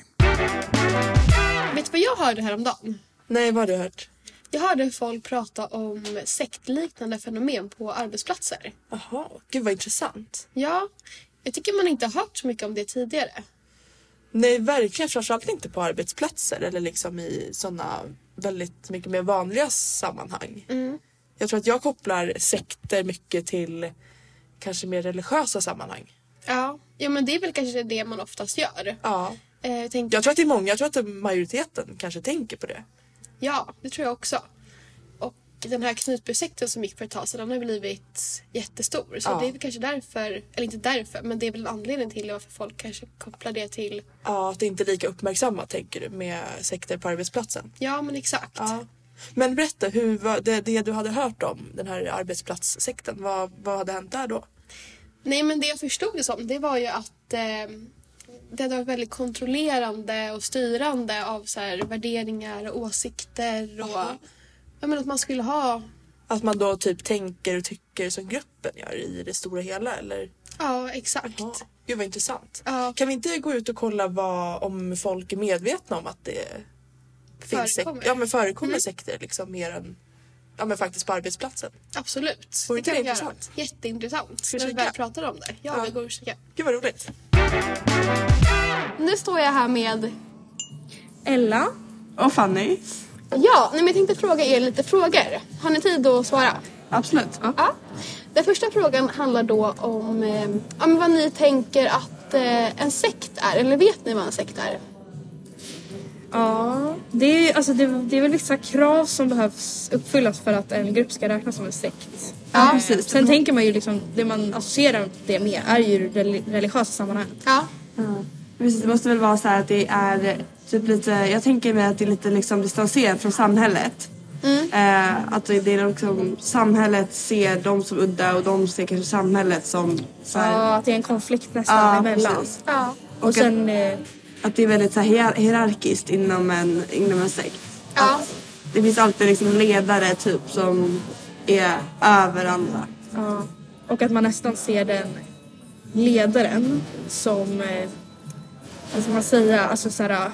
Vet du vad jag hörde häromdagen? Nej, vad har du hört? Jag hörde folk prata om sektliknande fenomen på arbetsplatser. Jaha, gud vad intressant. Ja, jag tycker man inte har hört så mycket om det tidigare. Nej, verkligen. Framförallt inte på arbetsplatser eller liksom i sådana väldigt mycket mer vanliga sammanhang. Jag tror att jag kopplar sekter mycket till kanske mer religiösa sammanhang. Ja, ja men det är väl kanske det man oftast gör. Ja. Eh, jag tänker, Jag tror att det är många, jag tror att majoriteten kanske tänker på det. Ja, det tror jag också. Och den här Knutbysekten som gick för ett tag sedan har blivit jättestor. Så Ja. det är väl kanske därför, eller inte därför, men det är väl en anledning till varför folk kanske kopplar det till, Ja, att det inte är lika uppmärksammat tänker du med sekter på arbetsplatsen. ja men exakt. Ja. Men berätta, hur, det, det du hade hört om den här arbetsplatssekten, vad, vad hade hänt där då? Nej men det jag förstod det som det var ju att eh, det hade varit väldigt kontrollerande och styrande av så här, värderingar och åsikter och Aha. jag menar att man skulle ha Att man då typ tänker och tycker som gruppen gör i det stora hela eller? Ja exakt. Ja. Gud vad intressant. Ja. Kan vi inte gå ut och kolla vad, om folk är medvetna om att det finns Förekommer. ja, men förekommer Mm. sekter liksom mer än ja, men faktiskt på arbetsplatsen? Absolut. Vore inte kan det vi göra. intressant? Jätteintressant. Ska vi När vi kika? väl pratar om det. Ja, Ja. vi går och kikar. Gud vad roligt. Nu står jag här med Ella. Och Fanny. Ja, nej, men jag tänkte fråga er lite frågor. Har ni tid att svara? Absolut. Ja. Den första frågan handlar då om eh, ja, men vad ni tänker att eh, en sekt är. Eller vet ni vad en sekt är? Ja, det är, alltså det, det är väl vissa krav som behövs uppfyllas för att en grupp ska räknas som en sekt. Ja, precis. Sen tänker man ju liksom, det man associerar det med är ju reli- religiösa sammanhang. Ja. Precis, det måste väl vara så här att det är typ lite, jag tänker mig att det är lite liksom distanserat från samhället. Eh, att det är liksom, samhället ser dem som udda och de ser kanske samhället som så här, Ja, att det är en konflikt nästan Ja, emellan. precis. Ja. Och, Och sen... eh, att det är väldigt så här, hier- hierarkiskt inom en, inom en sekt. Ja. Att det finns alltid liksom ledare typ som är över andra. Ja. Och att man nästan ser den ledaren som, eh, vad ska man säga, alltså såhär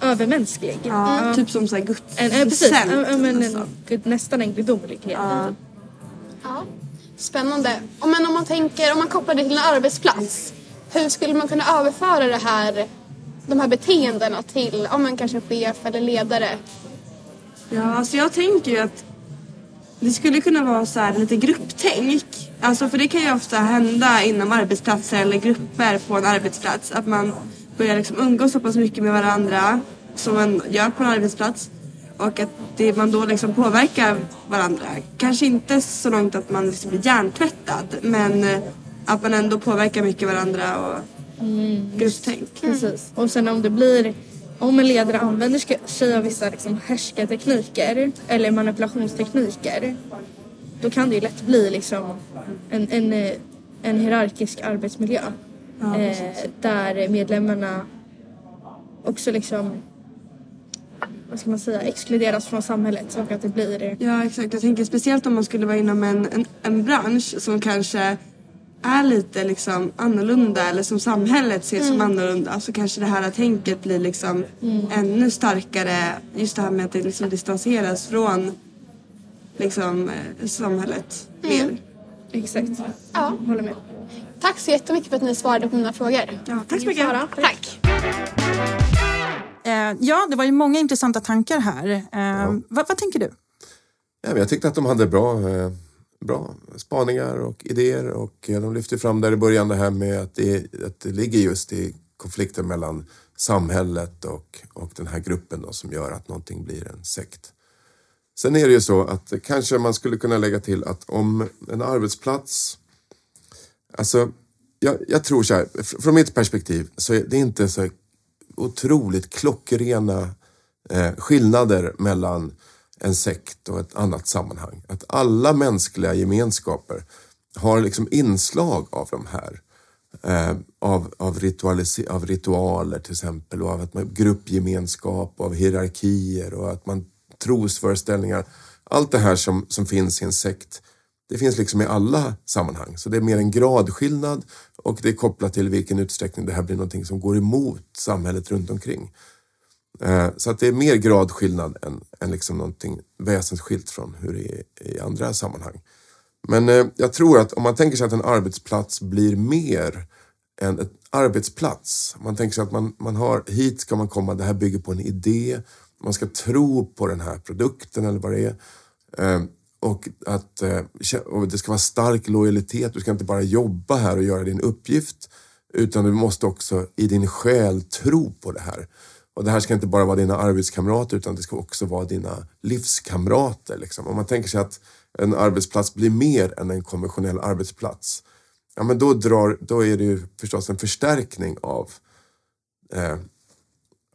övermänsklig. Ja, Typ som så här guds En, eh, precis, ja, ja, men nästan. en, gud, nästan en gudomlighet. Ja. Ja. Spännande. Men om man tänker, om man kopplar det till en arbetsplats. Hur skulle man kunna överföra det här, de här beteendena till om man kanske chef eller ledare? Ja, alltså jag tänker ju att det skulle kunna vara så här lite grupptänk. Alltså för det kan ju ofta hända inom arbetsplatser eller grupper på en arbetsplats. Att man börjar liksom umgås så pass mycket med varandra som man gör på en arbetsplats. Och att det, man då liksom påverkar varandra. Kanske inte så långt att man liksom blir hjärntvättad men att man ändå påverkar mycket varandra och grupptänk. Precis. Och sen om det blir om en ledare använder sig av vissa liksom härskartekniker eller manipulationstekniker då kan det ju lätt bli liksom en, en, eh, en hierarkisk arbetsmiljö. Eh, där medlemmarna också liksom vad ska man säga, exkluderas från samhället och att det blir Ja exakt, jag tänker speciellt om man skulle vara inom en, en, en bransch som kanske är lite liksom annorlunda eller som samhället ser som annorlunda så kanske det här tänket blir liksom ännu starkare. Just det här med att det liksom distanseras från liksom eh, samhället mer. exakt. Ja. Håller med. Tack så jättemycket för att ni svarade på mina frågor. Ja, tack så mycket. Tack. Eh, ja, det var ju många intressanta tankar här. Eh, vad, vad tänker du? Ja, jag tyckte att de hade bra, eh, bra spaningar och idéer och de lyfter fram där i början det här med att det, att det ligger just i konflikten mellan samhället och, och den här gruppen då, som gör att någonting blir en sekt. Sen är det ju så att kanske man skulle kunna lägga till att om en arbetsplats Alltså, jag, jag tror så här, från mitt perspektiv så är det inte så otroligt klockrena eh, skillnader mellan en sekt och ett annat sammanhang. Att alla mänskliga gemenskaper har liksom inslag av de här. Eh, av, av, av ritualer till exempel och av att man, gruppgemenskap, av hierarkier och att man trosföreställningar. Allt det här som, som finns i en sekt det finns liksom i alla sammanhang. Så det är mer en gradskillnad och det är kopplat till vilken utsträckning det här blir någonting som går emot samhället runt omkring. Eh, så att det är mer gradskillnad än, än liksom någonting väsensskilt från hur det är i andra sammanhang. Men eh, jag tror att om man tänker sig att en arbetsplats blir mer än ett arbetsplats. Man tänker sig att man, man har, hit ska man komma, det här bygger på en idé. Man ska tro på den här produkten eller vad det är. Eh, och att och det ska vara stark lojalitet. Du ska inte bara jobba här och göra din uppgift. Utan du måste också i din själ tro på det här. Och det här ska inte bara vara dina arbetskamrater utan det ska också vara dina livskamrater. Liksom. Om man tänker sig att en arbetsplats blir mer än en konventionell arbetsplats. Ja, men då, drar, då är det ju förstås en förstärkning av, eh,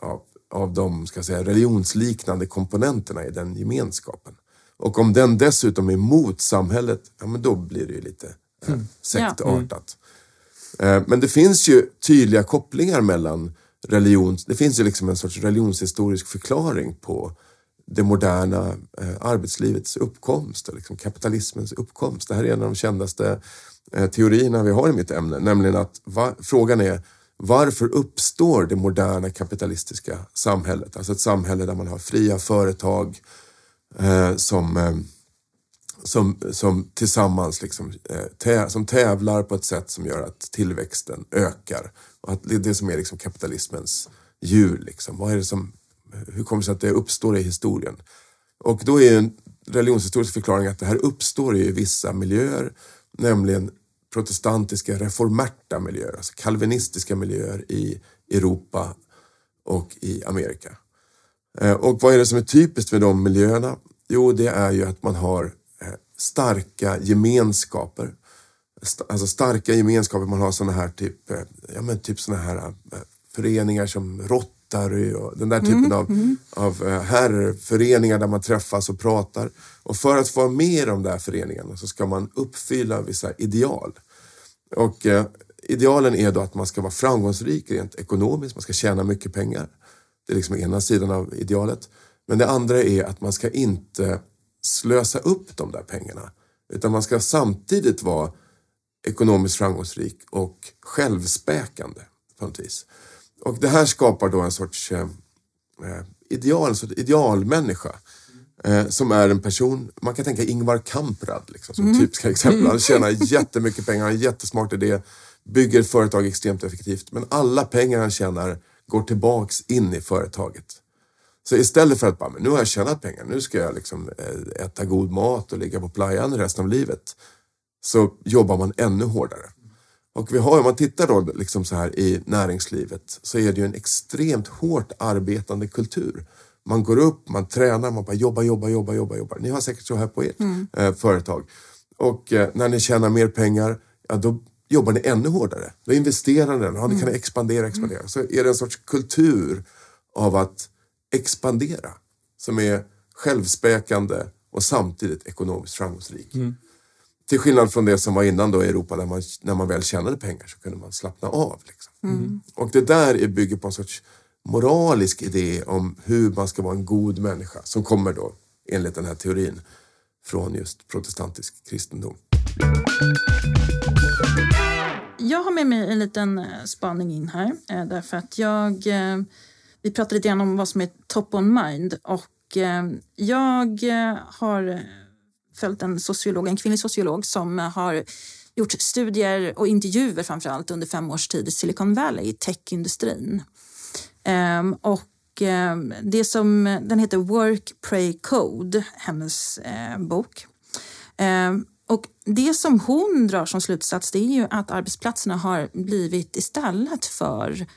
av, av de ska säga, religionsliknande komponenterna i den gemenskapen. Och om den dessutom är mot samhället, ja men då blir det ju lite eh, sektartat. Eh, Men det finns ju tydliga kopplingar mellan religion, det finns ju liksom en sorts religionshistorisk förklaring på det moderna eh, arbetslivets uppkomst och liksom kapitalismens uppkomst. Det här är en av de kändaste eh, teorierna vi har i mitt ämne, nämligen att va, frågan är varför uppstår det moderna kapitalistiska samhället? Alltså ett samhälle där man har fria företag eh, som eh, som, som tillsammans liksom, eh, tä, som tävlar på ett sätt som gör att tillväxten ökar. Och att det är det som är liksom kapitalismens djur. Liksom. Vad är det som, hur kommer det sig att det uppstår i historien? Och då är en religionshistorisk förklaring att det här uppstår i vissa miljöer, nämligen protestantiska reformerta miljöer, alltså kalvinistiska miljöer i Europa och i Amerika. Eh, och vad är det som är typiskt med de miljöerna? Jo, det är ju att man har starka gemenskaper. Alltså starka gemenskaper. Man har såna här typ, eh, ja men typ såna här eh, föreningar som Rotary och den där typen av, av eh, herrföreningar där man träffas och pratar. Och för att få vara med i de där föreningarna så ska man uppfylla vissa ideal. Och eh, idealen är då att man ska vara framgångsrik rent ekonomiskt, man ska tjäna mycket pengar. Det är liksom ena sidan av idealet. Men det andra är att man ska inte slösa upp de där pengarna. Utan man ska samtidigt vara ekonomiskt framgångsrik och självspäkande på något vis. Och det här skapar då en sorts eh, eh ideal, en sorts idealmänniska. Eh, som är en person, man kan tänka Ingvar Kamprad liksom, som typiska exempel. Han tjänar jättemycket pengar, har en jättesmart idé, bygger företag extremt effektivt. Men alla pengar han tjänar går tillbaks in i företaget. Så istället för att bara, men nu har jag tjänat pengar, nu ska jag liksom eh, äta god mat och ligga på playan resten av livet. Så jobbar man ännu hårdare. Och vi har, om man tittar då liksom så här i näringslivet så är det ju en extremt hårt arbetande kultur. Man går upp, man tränar, man bara jobbar, jobbar, jobbar, jobbar. jobbar. Ni har säkert så här på ert eh, företag. Och eh, när ni tjänar mer pengar, ja, då jobbar ni ännu hårdare. Då investerar ni, ja, ni kan expandera, expandera. Så är det en sorts kultur av att expandera som är självspäkande och samtidigt ekonomiskt framgångsrik. Till skillnad från det som var innan då i Europa där man, när man väl tjänade pengar så kunde man slappna av. Liksom. Och det där är bygger på en sorts moralisk idé om hur man ska vara en god människa som kommer då enligt den här teorin från just protestantisk kristendom. Jag har med mig en liten eh, spaning in här. eh, Därför att jag... Vi pratade lite grann om vad som är top on mind. Och eh, jag eh, har följt en sociolog, en kvinnlig sociolog som har gjort studier och intervjuer framför allt under fem års tid i Silicon Valley, i techindustrin. Ehm, och ehm, det som, den heter Work, Pray, Code, hennes eh, bok. Ehm, och det som hon drar som slutsats det är ju att arbetsplatserna har blivit istället för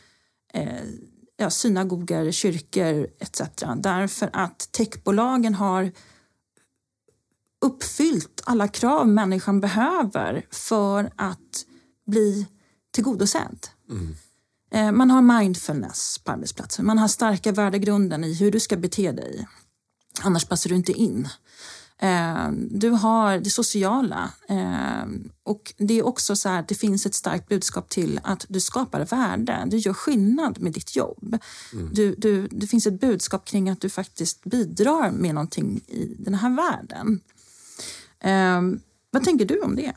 eh, ja, synagogor, kyrkor etc. Därför att techbolagen har uppfyllt alla krav människan behöver för att bli tillgodosedd. Eh, Man har mindfulness på arbetsplatsen. Man har starka värdegrunden i hur du ska bete dig. Annars passar du inte in. Eh, Du har det sociala. eh, Och det är också så att det finns ett starkt budskap till att du skapar värde. Du gör skillnad med ditt jobb. Du, du, det finns ett budskap kring att du faktiskt bidrar med någonting i den här världen. Eh, Vad tänker du om det?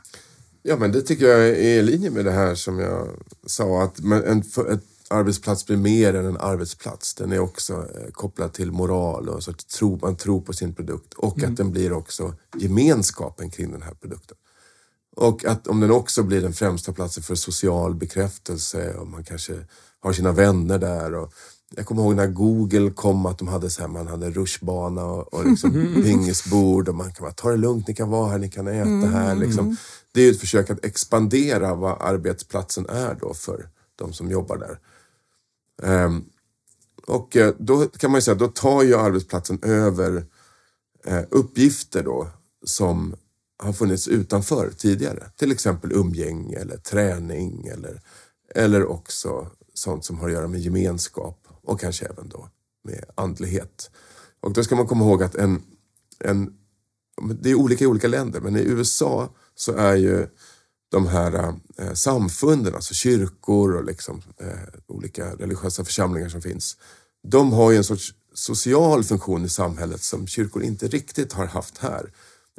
Ja, men det tycker jag är i linje med det här som jag sa. Att en, ett arbetsplats blir mer än en arbetsplats. Den är också eh, kopplad till moral och så att tro, man tror på sin produkt. Och att den blir också gemenskapen kring den här produkten. Och att om den också blir den främsta platsen för social bekräftelse och man kanske har sina vänner där. Och jag kommer ihåg när Google kom att de hade så här, man hade rutschbana och, och liksom pingisbord och man kan bara ta det lugnt, ni kan vara här, ni kan äta här. Liksom. Det är ju ett försök att expandera vad arbetsplatsen är då för de som jobbar där. Ehm, och eh, då kan man ju säga, då tar ju arbetsplatsen över eh, uppgifter då som har funnits utanför tidigare. Till exempel umgänge eller träning eller, eller också sånt som har att göra med gemenskap och kanske även då med andlighet. Och då ska man komma ihåg att en, en det är olika i olika länder, men i USA så är ju de här eh, samfunden, alltså kyrkor och liksom, eh, olika religiösa församlingar som finns, de har ju en sorts social funktion i samhället som kyrkor inte riktigt har haft här.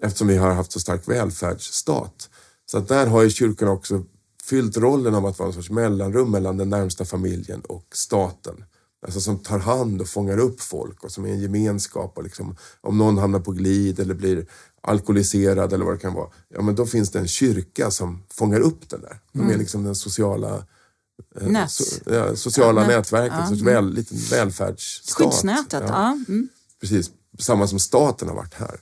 Eftersom vi har haft så stark välfärdsstat. Så att där har ju kyrkorna också fyllt rollen av att vara en sorts mellanrum mellan den närmsta familjen och staten. Alltså som tar hand och fångar upp folk och som är en gemenskap. Och liksom, om någon hamnar på glid eller blir alkoholiserad eller vad det kan vara. Ja men då finns det en kyrka som fångar upp den där. De är liksom den sociala eh, so, ja, sociala Ja, nät. nätverket, Ja, en sorts väl, liten välfärdsstat. Skyddsnätet, ja. Mm. Precis, samma som staten har varit här.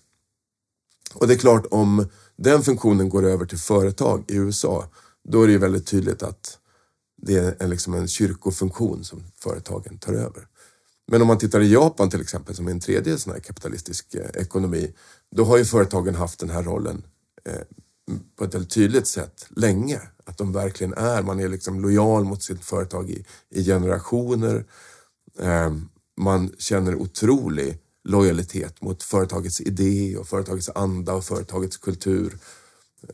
Och det är klart om den funktionen går över till företag i USA, då är det ju väldigt tydligt att det är en, liksom en kyrkofunktion som företagen tar över. Men om man tittar i Japan till exempel, som är en tredje sån här kapitalistisk eh, ekonomi, då har ju företagen haft den här rollen eh, på ett väldigt tydligt sätt länge. Att de verkligen är, man är liksom lojal mot sitt företag i, i generationer. Eh, man känner otrolig lojalitet mot företagets idé och företagets anda och företagets kultur.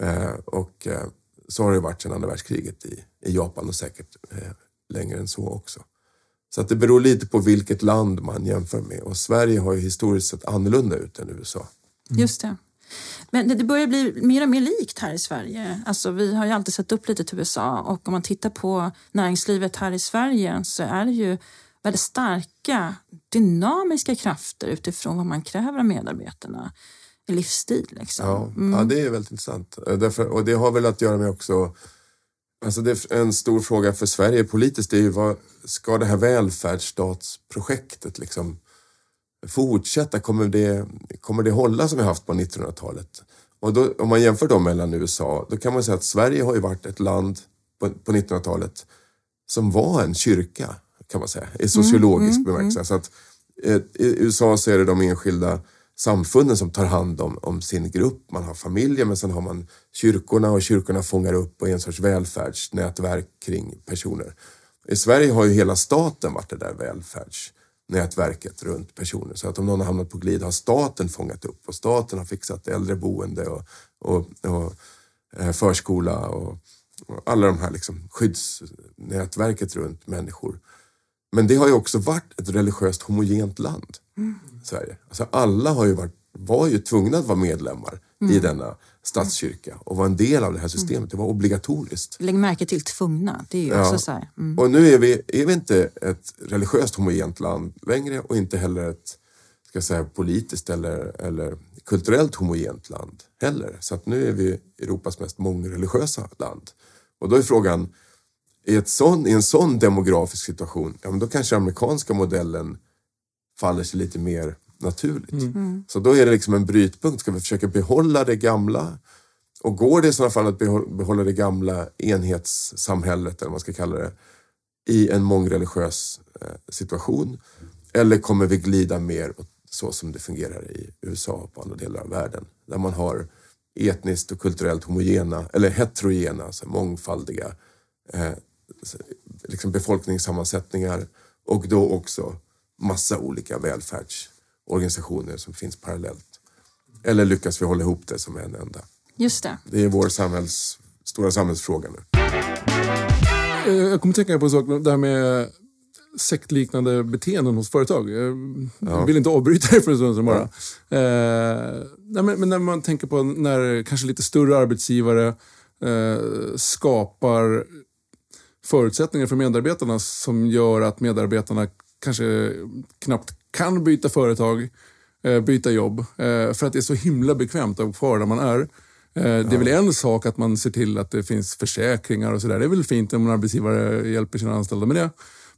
Eh, och eh, så har det varit sedan andra världskriget i, i Japan och säkert eh, längre än så också. Så att det beror lite på vilket land man jämför med och Sverige har ju historiskt sett annorlunda ut än USA. Mm. Just det. Men det- börjar bli mer och mer likt här i Sverige. Alltså, vi har ju alltid sett upp lite till USA och om man tittar på näringslivet här i Sverige så är det ju väldigt starka dynamiska krafter utifrån vad man kräver av medarbetarna livsstil. Liksom. Ja, ja, det är väldigt intressant. Eh, Därför, och det har väl att göra med också Alltså det är en stor fråga för Sverige politiskt är ju vad ska det här välfärdsstatsprojektet liksom fortsätta? Kommer det, kommer det hålla som vi haft på 1900-talet? Och då, om man jämför dem mellan USA, då kan man säga att Sverige har ju varit ett land på, på 1900-talet som var en kyrka, kan man säga, i sociologisk bemärkelse. Så att, eh, I USA så är det de enskilda samfunden som tar hand om, om sin grupp. Man har familjer men sen har man kyrkorna och kyrkorna fångar upp och är en sorts välfärdsnätverk kring personer. I Sverige har ju hela staten varit det där välfärdsnätverket runt personer. Så att om någon har hamnat på glid har staten fångat upp och staten har fixat äldreboende och, och, och eh, förskola och, och alla de här liksom skyddsnätverket runt människor. Men det har ju också varit ett religiöst homogent land, Sverige. Alltså alla har ju varit, var ju tvungna att vara medlemmar i denna statskyrka och vara en del av det här systemet. Det var obligatoriskt. Lägg märke till tvungna. Det är ju Ja. också så. Mm. Och nu är vi, är vi inte ett religiöst homogent land längre och inte heller ett ska säga, politiskt eller, eller kulturellt homogent land heller. Så att nu är vi Europas mest mångreligiösa land. Och då är frågan, i, ett sån, i en sån demografisk situation, ja, men då kanske amerikanska modellen faller sig lite mer naturligt. Så då är det liksom en brytpunkt. Ska vi försöka behålla det gamla? Och går det i sådana fall att behå- behålla det gamla enhetssamhället, eller vad man ska kalla det, i en mångreligiös eh, situation? Eller kommer vi glida mer åt så som det fungerar i USA och på andra delar av världen? Där man har etniskt och kulturellt homogena, eller heterogena, alltså mångfaldiga eh, liksom befolkningssammansättningar och då också massa olika välfärdsorganisationer som finns parallellt. Eller lyckas vi hålla ihop det som en enda? Just det. Det är vår samhälls, stora samhällsfråga nu. Eh, Jag kommer tänka på en sak, det här med sektliknande beteenden hos företag. Jag vill inte avbryta dig för en stund sedan bara. Eh, nej, men, men när man tänker på när kanske lite större arbetsgivare eh, skapar förutsättningar för medarbetarna som gör att medarbetarna kanske knappt kan byta företag, eh, byta jobb, eh, för att det är så himla bekvämt att vara kvar där man är. Eh, Det är väl en sak att man ser till att det finns försäkringar och sådär. Det är väl fint om en arbetsgivare hjälper sina anställda med det.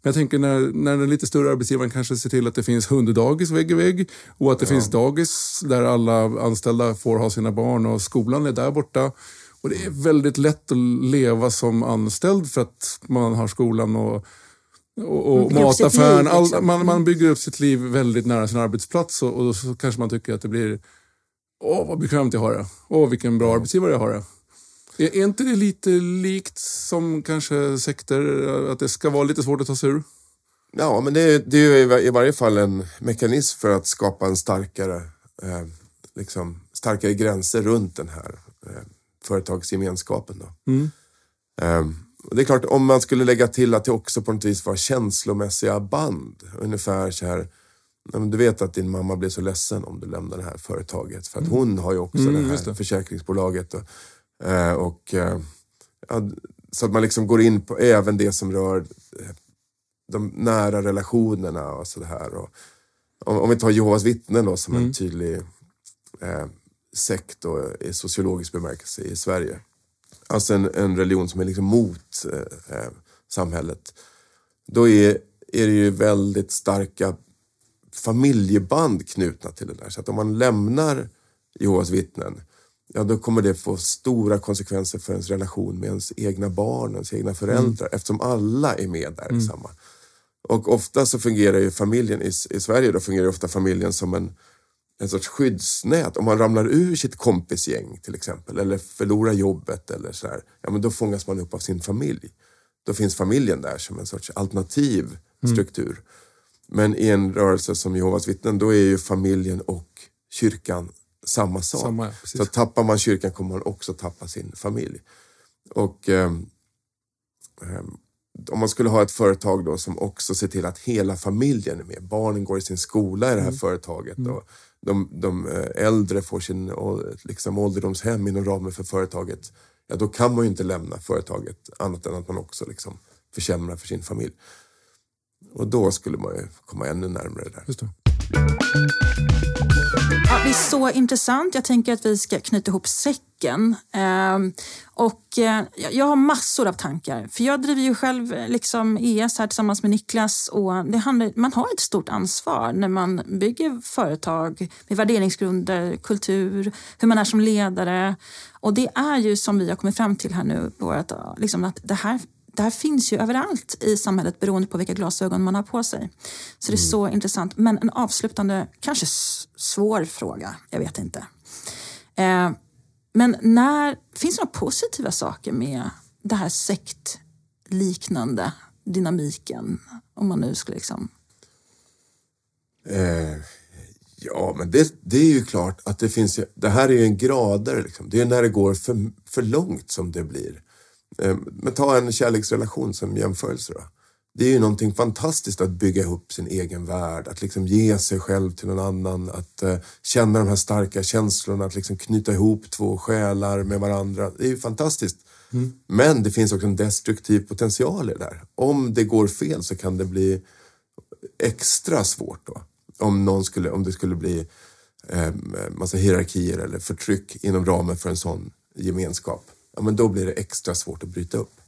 Men jag tänker när, när den lite större arbetsgivaren kanske ser till att det finns hunddagis vägg i vägg och att det finns dagis där alla anställda får ha sina barn och skolan är där borta. Och det är väldigt lätt att leva som anställd för att man har skolan och, och, och mataffären. liv, All, liksom. man, man bygger upp sitt liv väldigt nära sin arbetsplats och, och så kanske man tycker att det blir Åh, vad bekvämt jag har det. Åh, vilken bra arbetsgivare jag har det. Är, är inte det lite likt som kanske sekter, att det ska vara lite svårt att ta sig ur? Ja, men det är, det är i varje fall en mekanism för att skapa en starkare, eh, liksom, starkare gränser runt den här eh, företagsgemenskapen. Då. Eh, och det är klart, om man skulle lägga till att det också på något vis var känslomässiga band. Ungefär så här, du vet att din mamma blir så ledsen om du lämnar det här företaget. För att hon har ju också Mm, det här det. försäkringsbolaget. Och, eh, och, eh, ja, så att man liksom går in på även det som rör eh, de nära relationerna och sådär. Om, om vi tar Jehovas vittnen då som en tydlig eh, sekt då, i sociologisk bemärkelse i Sverige. Alltså en, en religion som är liksom mot eh, eh, samhället. Då är, är det ju väldigt starka familjeband knutna till det där. Så att om man lämnar Jehovas vittnen, ja då kommer det få stora konsekvenser för ens relation med ens egna barn, ens egna föräldrar, eftersom alla är med där i samma. Och ofta så fungerar ju familjen, i, i Sverige då fungerar ju ofta familjen som en, en sorts skyddsnät. Om man ramlar ur sitt kompisgäng till exempel, eller förlorar jobbet eller sådär, ja men då fångas man upp av sin familj. Då finns familjen där som en sorts alternativ struktur. Men i en rörelse som Jehovas vittnen, då är ju familjen och kyrkan samma sak. Samma, ja, så tappar man kyrkan kommer man också tappa sin familj. Och ehm, om man skulle ha ett företag då som också ser till att hela familjen är med. Barnen går i sin skola i det här företaget. Och de, de eh, äldre får sin liksom, ålderdomshem inom ramen för företaget. Ja, då kan man ju inte lämna företaget annat än att man också liksom, försämrar för sin familj. Och då skulle man ju komma ännu närmare det där. Just det. Ja, det är så intressant. Jag tänker att vi ska knyta ihop säcken. Eh, och eh, jag- har massor av tankar. För jag driver ju själv eh, liksom ES här tillsammans med Niklas. Och det handlar, man har ett stort ansvar när man bygger företag med värderingsgrunder, kultur, hur man är som ledare. Och det är ju som vi har kommit fram till här nu, vårat, liksom att det här det här finns ju överallt i samhället beroende på vilka glasögon man har på sig. Så det är så intressant. Men en avslutande, kanske svår fråga. Jag vet inte. Eh, men när, finns det några positiva saker med det här sektliknande dynamiken? Om man nu skulle liksom... Eh, ja, men det, det är ju klart att det finns det här är ju en grader liksom. Det är när det går för, för långt som det blir. Eh, men ta en kärleksrelation som jämförelse då. Det är ju någonting fantastiskt att bygga ihop sin egen värld, att liksom ge sig själv till någon annan, att eh, känna de här starka känslorna, att liksom knyta ihop två själar med varandra. Det är ju fantastiskt. Men det finns också en destruktiv potential i det där. Om det går fel så kan det bli extra svårt då. Om, någon skulle, om det skulle bli eh, massa hierarkier eller förtryck inom ramen för en sån gemenskap. Ja, men då blir det extra svårt att bryta upp.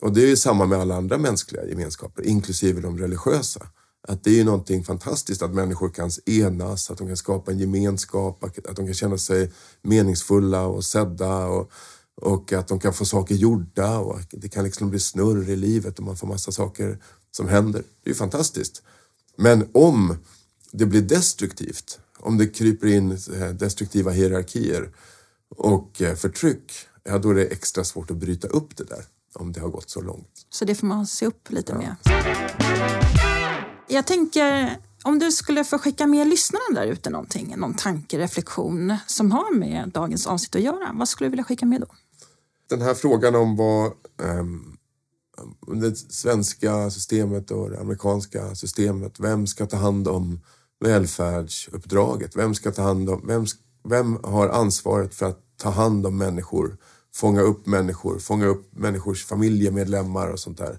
Och det är ju samma med alla andra mänskliga gemenskaper, inklusive de religiösa. Att det är ju någonting fantastiskt att människor kan enas, att de kan skapa en gemenskap, att de kan känna sig meningsfulla och sedda och, och att de kan få saker gjorda och det kan liksom bli snurr i livet och man får massa saker som händer. Det är ju fantastiskt. Men om det blir destruktivt, om det kryper in eh, destruktiva hierarkier och eh, förtryck, ja då är det extra svårt att bryta upp det där om det har gått så långt. Så det får man se upp lite med. Jag tänker, om du skulle få skicka med lyssnarna där ute någonting, någon tanke, reflektion som har med dagens avsnitt att göra. Vad skulle du vilja skicka med då? Den här frågan om vad om det svenska systemet och det amerikanska systemet, vem ska ta hand om välfärdsuppdraget? Vem ska ta hand om, vem, vem har ansvaret för att ta hand om människor, fånga upp människor, fånga upp människors familjemedlemmar och sånt där.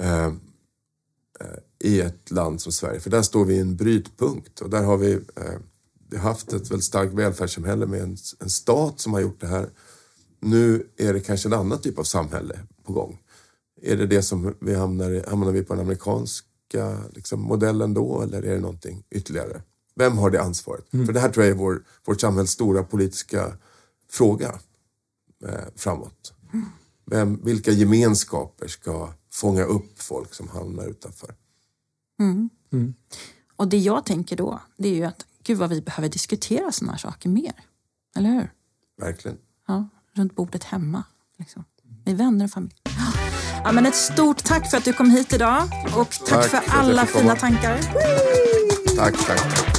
Eh, eh, I ett land som Sverige. För där står vi i en brytpunkt och där har vi, eh, vi har haft ett väldigt starkt välfärdssamhälle med en, en stat som har gjort det här. Nu är det kanske en annan typ av samhälle på gång. Är det det som vi hamnar i, hamnar vi på den amerikanska liksom, modellen då eller är det någonting ytterligare? Vem har det ansvaret? För det här tror jag är vår, vårt samhälls stora politiska fråga framåt. Vem, vilka gemenskaper ska fånga upp folk som hamnar utanför? Och det jag tänker då, det är ju att gud vad vi behöver diskutera sådana här saker mer. Eller hur? Verkligen. Ja, runt bordet hemma. Liksom. Med vänner och familj. Ja, men ett stort tack för att du kom hit idag och tack, Tack för för alla fina tankar. Tack, tack, tack.